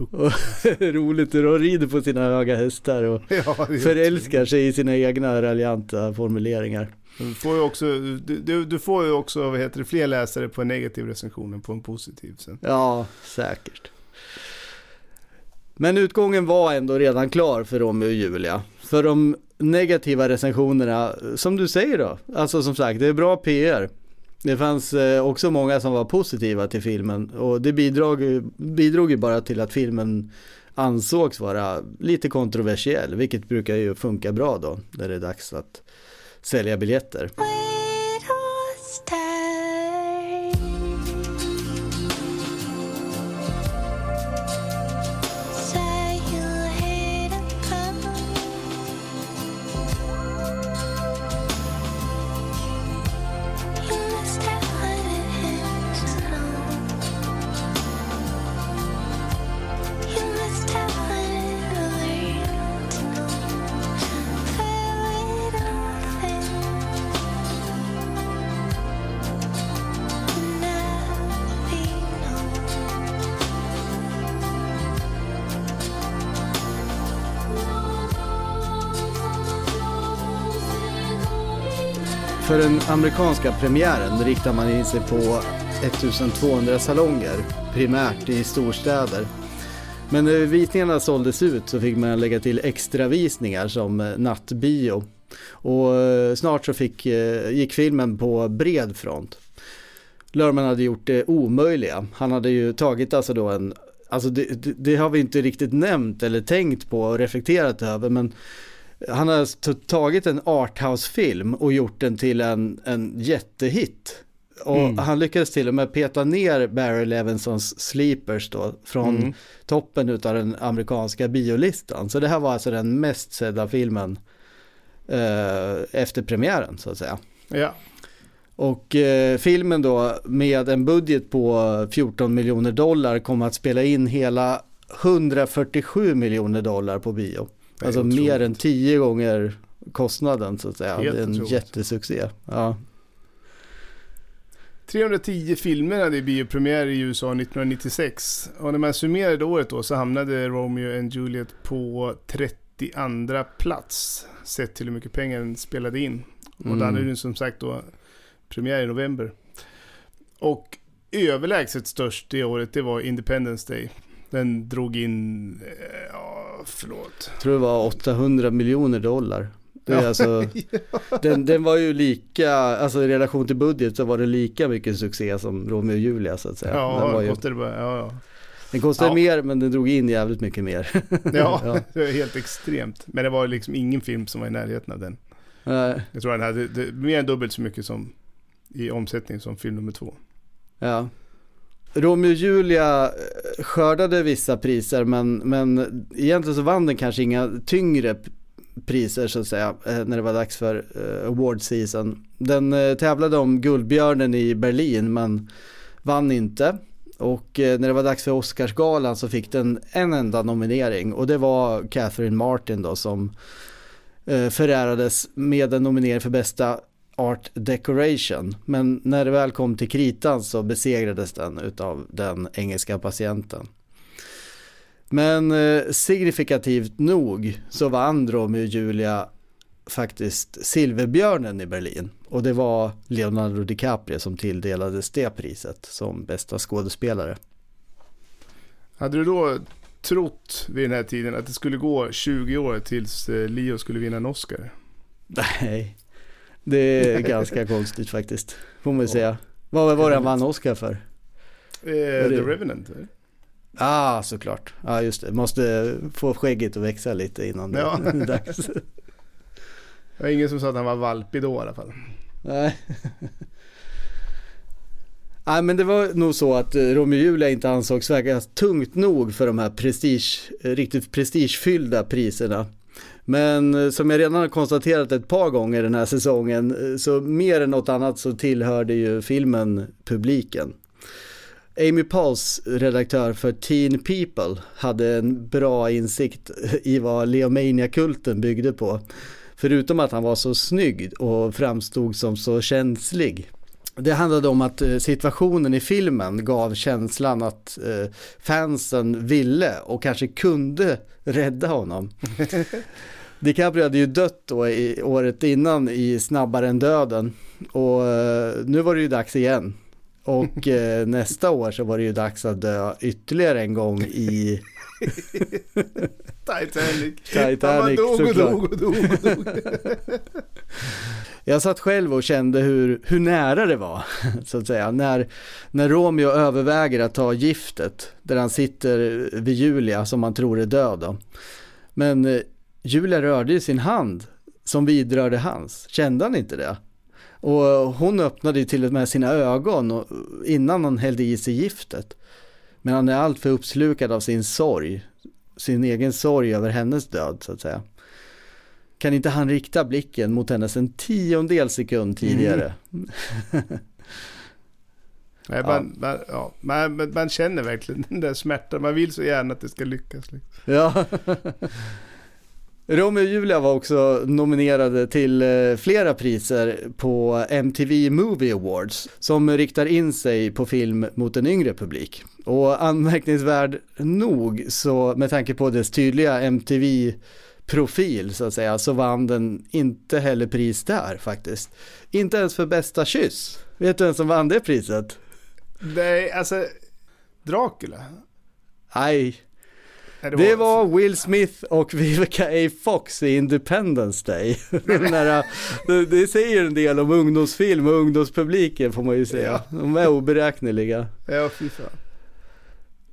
S1: roligt hur de rider på sina höga hästar och ja, förälskar sig i sina egna raljanta formuleringar.
S2: Du får ju också, du, du får ju också vad heter det, fler läsare på en negativ recension än på en positiv sen.
S1: Ja, säkert. Men utgången var ändå redan klar för Romeo och Julia. För de negativa recensionerna, som du säger då, alltså som sagt, det är bra PR. Det fanns eh, också många som var positiva till filmen och det bidrog, bidrog ju bara till att filmen ansågs vara lite kontroversiell, vilket brukar ju funka bra då när det är dags att sälja biljetter. Den amerikanska premiären riktar man in sig på 1200 salonger, primärt i storstäder. Men när visningarna såldes ut så fick man lägga till extravisningar som eh, nattbio. Och eh, snart så fick, eh, gick filmen på bred front. Lörman hade gjort det omöjliga. Han hade ju tagit alltså då en, alltså det, det, det har vi inte riktigt nämnt eller tänkt på och reflekterat över men han har tagit en arthouse-film och gjort den till en, en jättehit. Och mm. han lyckades till och med peta ner Barry Levinsons Sleepers då från mm. toppen av den amerikanska biolistan. Så det här var alltså den mest sedda filmen eh, efter premiären så att säga.
S2: Ja.
S1: Och eh, filmen då med en budget på 14 miljoner dollar kom att spela in hela 147 miljoner dollar på bio. Alltså otroligt. mer än tio gånger kostnaden så att säga. Helt det är en otroligt. jättesuccé. Ja.
S2: 310 filmer hade biopremiär i USA 1996. Och när man summerade året då så hamnade Romeo and Juliet på 32 plats. Sett till hur mycket pengar den spelade in. Och mm. den hade ju som sagt då premiär i november. Och överlägset störst det året det var Independence Day. Den drog in, eh, ja förlåt.
S1: Jag tror det var 800 miljoner dollar. Det är alltså, den, den var ju lika, alltså i relation till budget så var det lika mycket succé som Romeo och Julia så att säga.
S2: Ja,
S1: den
S2: var ju, kostade bara, ja, ja.
S1: Den kostade ja. mer men den drog in jävligt mycket mer.
S2: ja, ja, det var helt extremt. Men det var liksom ingen film som var i närheten av den. Nej. Jag tror den hade det, mer än dubbelt så mycket som i omsättning som film nummer två.
S1: Ja. Romeo och Julia eh, skördade vissa priser men, men egentligen så vann den kanske inga tyngre priser så att säga eh, när det var dags för eh, award season. Den tävlade om Guldbjörnen i Berlin men vann inte. Och när det var dags för Oscarsgalan så fick den en enda nominering och det var Catherine Martin då som förärades med en nominering för bästa Art Decoration. Men när det väl kom till kritan så besegrades den utav den engelska patienten. Men eh, signifikativt nog så vann Romeo och Julia faktiskt Silverbjörnen i Berlin. Och det var Leonardo DiCaprio som tilldelades det priset som bästa skådespelare.
S2: Hade du då trott vid den här tiden att det skulle gå 20 år tills eh, Leo skulle vinna en Oscar?
S1: Nej, det är ganska konstigt faktiskt, får man säga. Vad var det han vann Oscar för?
S2: Eh, The Revenant?
S1: ah, såklart. Ja, ah, just det. Måste få skägget att växa lite innan det ja. är dags. Det
S2: var ingen som sa att han var valpig då i alla fall.
S1: Nej. Nej men det var nog så att eh, Romeo Julia inte ansågs väga tungt nog för de här prestige, riktigt prestigefyllda priserna. Men eh, som jag redan har konstaterat ett par gånger den här säsongen eh, så mer än något annat så tillhörde ju filmen publiken. Amy Pauls, redaktör för Teen People, hade en bra insikt eh, i vad Leomania-kulten byggde på. Förutom att han var så snygg och framstod som så känslig. Det handlade om att eh, situationen i filmen gav känslan att eh, fansen ville och kanske kunde rädda honom. DiCaprio hade ju dött då i, året innan i Snabbare än döden och eh, nu var det ju dags igen. Och eh, nästa år så var det ju dags att dö ytterligare en gång i
S2: Titanic.
S1: Titanic
S2: dog och dog och dog och dog.
S1: Jag satt själv och kände hur, hur nära det var, så att säga. När, när Romeo överväger att ta giftet, där han sitter vid Julia som man tror är död. Då. Men eh, Julia rörde ju sin hand som vidrörde hans. Kände han inte det? Och hon öppnade ju till och med sina ögon innan han hällde i sig giftet. Men han är alltför uppslukad av sin sorg, sin egen sorg över hennes död så att säga. Kan inte han rikta blicken mot hennes en tiondel sekund tidigare? Mm.
S2: Nej, man, ja. Man, ja, man, man, känner verkligen den där smärtan. Man vill så gärna att det ska lyckas. Liksom.
S1: Ja. Romeo och Julia var också nominerade till eh, flera priser på MTV Movie Awards som riktar in sig på film mot en yngre publik. Och anmärkningsvärd nog så med tanke på dess tydliga MTV profil så att säga så vann den inte heller pris där faktiskt. Inte ens för bästa kyss. Vet du vem som vann det priset?
S2: Nej, alltså Dracula.
S1: Nej, det, var... det var Will Smith och Vivica A. Fox i Independence Day. det, det säger en del om ungdomsfilm och ungdomspubliken får man ju säga. Ja. De är oberäkneliga.
S2: Ja, fy fan.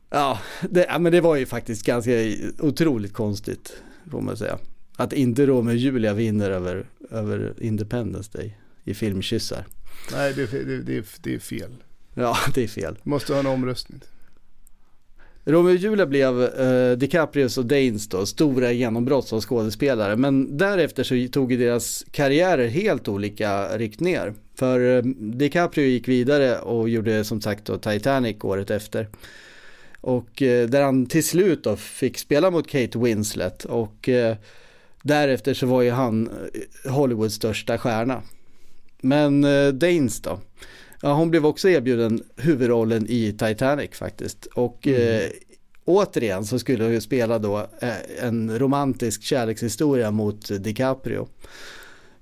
S1: Ja, det, ja, men det var ju faktiskt ganska otroligt konstigt får man säga. Att inte Romeo och Julia vinner över, över Independence Day i filmkyssar.
S2: Nej, det, det, det, det är fel.
S1: Ja, det är fel.
S2: Måste ha en omröstning.
S1: Romeo och Julia blev eh, DiCaprios och Danes då stora genombrott som skådespelare. Men därefter så tog deras karriärer helt olika riktningar. För eh, DiCaprio gick vidare och gjorde som sagt då Titanic året efter. Och eh, där han till slut då fick spela mot Kate Winslet och eh, därefter så var ju han eh, Hollywoods största stjärna. Men Danes då? Ja, hon blev också erbjuden huvudrollen i Titanic faktiskt. Och mm. återigen så skulle hon ju spela då en romantisk kärlekshistoria mot DiCaprio.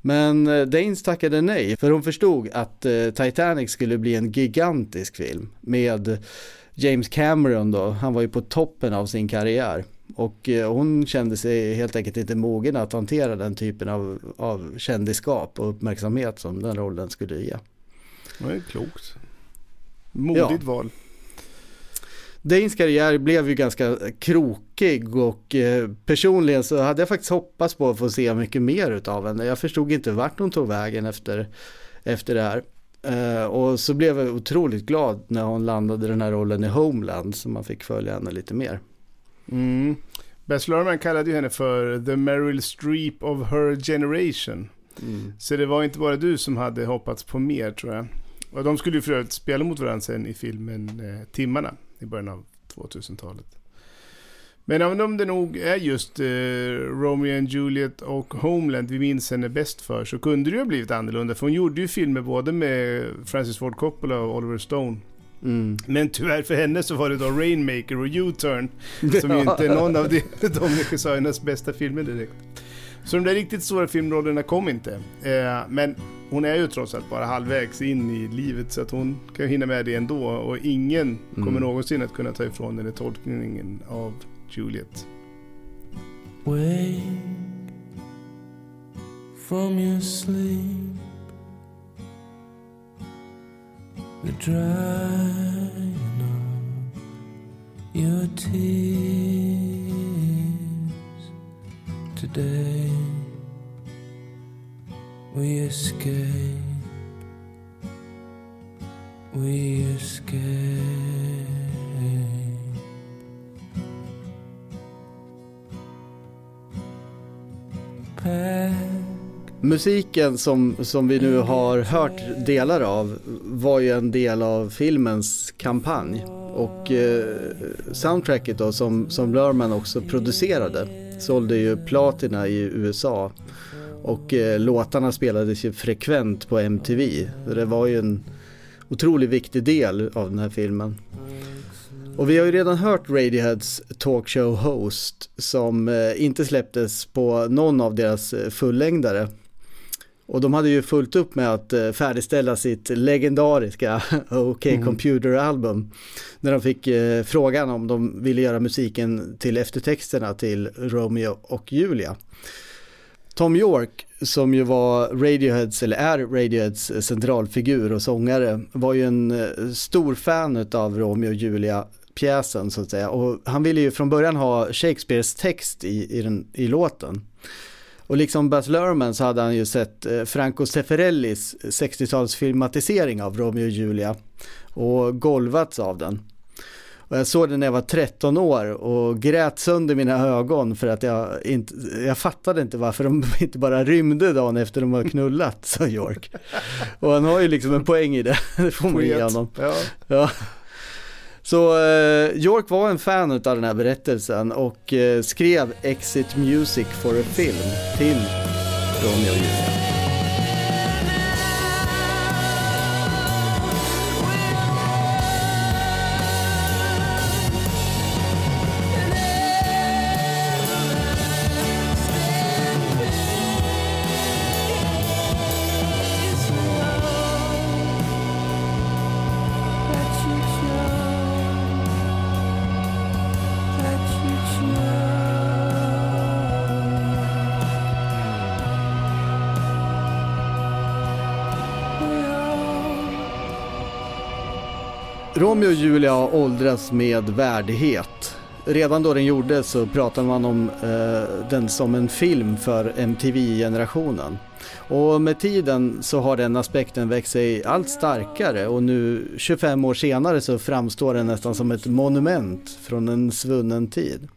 S1: Men Danes tackade nej, för hon förstod att Titanic skulle bli en gigantisk film med James Cameron då, han var ju på toppen av sin karriär. Och eh, hon kände sig helt enkelt inte mogen att hantera den typen av, av kändisskap och uppmärksamhet som den rollen skulle ge.
S2: Det är klokt. Modigt ja. val.
S1: Danes karriär blev ju ganska krokig och eh, personligen så hade jag faktiskt hoppats på att få se mycket mer utav henne. Jag förstod inte vart hon tog vägen efter, efter det här. Uh, och så blev jag otroligt glad när hon landade den här rollen i Homeland så man fick följa henne lite mer.
S2: Mm. Bess Luhrmann kallade ju henne för the Meryl Streep of her generation. Mm. Så det var inte bara du som hade hoppats på mer tror jag. Och de skulle ju för övrigt spela mot varandra sen i filmen eh, Timmarna i början av 2000-talet. Men även om det nog är just eh, Romeo and Juliet och Homeland vi minns henne bäst för så kunde det ju ha blivit annorlunda. För hon gjorde ju filmer både med Francis Ford Coppola och Oliver Stone. Mm. Men tyvärr för henne så var det då Rainmaker och U-Turn. Som ju inte är någon av de, de regissörernas bästa filmer direkt. Så de där riktigt stora filmrollerna kom inte. Eh, men hon är ju trots allt bara halvvägs in i livet så att hon kan hinna med det ändå. Och ingen mm. kommer någonsin att kunna ta ifrån henne tolkningen av Juliet. Wake from your sleep. The drying of your tears. Today we escape. We escape Musiken som, som vi nu har hört delar av var ju en del av filmens kampanj. Och eh, soundtracket då som, som Lerman också producerade sålde ju platina i USA. Och eh, låtarna spelades ju frekvent på MTV. det var ju en otroligt viktig del av den här filmen. Och vi har ju redan hört Radioheads talkshow host som eh, inte släpptes på någon av deras eh, fullängdare. Och de hade ju fullt upp med att eh, färdigställa sitt legendariska OK mm. Computer album. När de fick frågan om de ville göra musiken till eftertexterna till Romeo och Julia. Tom York som ju var Radioheads, eller är Radioheads centralfigur och sångare, var ju en stor fan av Romeo och Julia pjäsen så att säga. Och han ville ju från början ha Shakespeares text i, i, den, i låten. Och liksom Baz Luhrmann så hade han ju sett eh, Franco Zeffirellis 60-talsfilmatisering av Romeo och Julia och golvats av den. Och jag såg den när jag var 13 år och grät sönder mina ögon för att jag inte, jag fattade inte varför de inte bara rymde dagen efter de har knullat, sa York. Och han har ju liksom en poäng i det, det får man ge honom. Ja. ja. Så eh, York var en fan av den här berättelsen och eh, skrev Exit Music for a Film till Romeo och Julia. Romeo och Julia åldras med värdighet. Redan då den gjordes så pratade man om eh, den som en film för MTV-generationen. Och med tiden så har den aspekten växt sig allt starkare och nu 25 år senare så framstår den nästan som ett monument från en svunnen tid.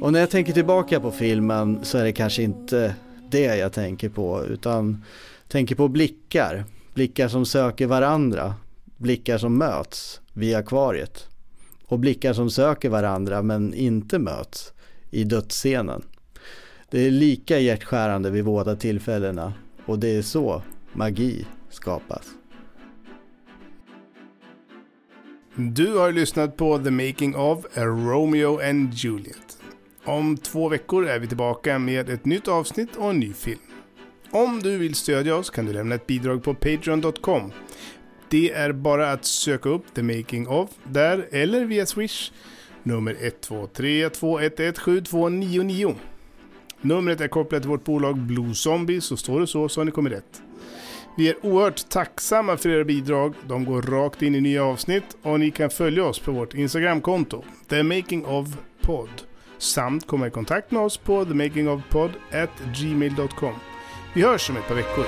S2: Och när jag tänker tillbaka på filmen så är det kanske inte det jag tänker på utan tänker på blickar. Blickar som söker varandra blickar som möts vid akvariet.
S1: och blickar som söker varandra men inte möts i dödsscenen. Det är lika hjärtskärande vid båda tillfällena och det är så magi skapas.
S2: Du har lyssnat på The Making of A Romeo and Juliet. Om två veckor är vi tillbaka med ett nytt avsnitt och en ny film. Om du vill stödja oss kan du lämna ett bidrag på Patreon.com. Det är bara att söka upp The Making of där eller via Swish nummer 123 211 7299. Numret är kopplat till vårt bolag Blue Zombie, så står det så så har ni kommit rätt. Vi är oerhört tacksamma för era bidrag. De går rakt in i nya avsnitt och ni kan följa oss på vårt Instagramkonto, The Making of Pod. Samt komma i kontakt med oss på themakingofpod at gmail.com. Vi hörs om ett par veckor.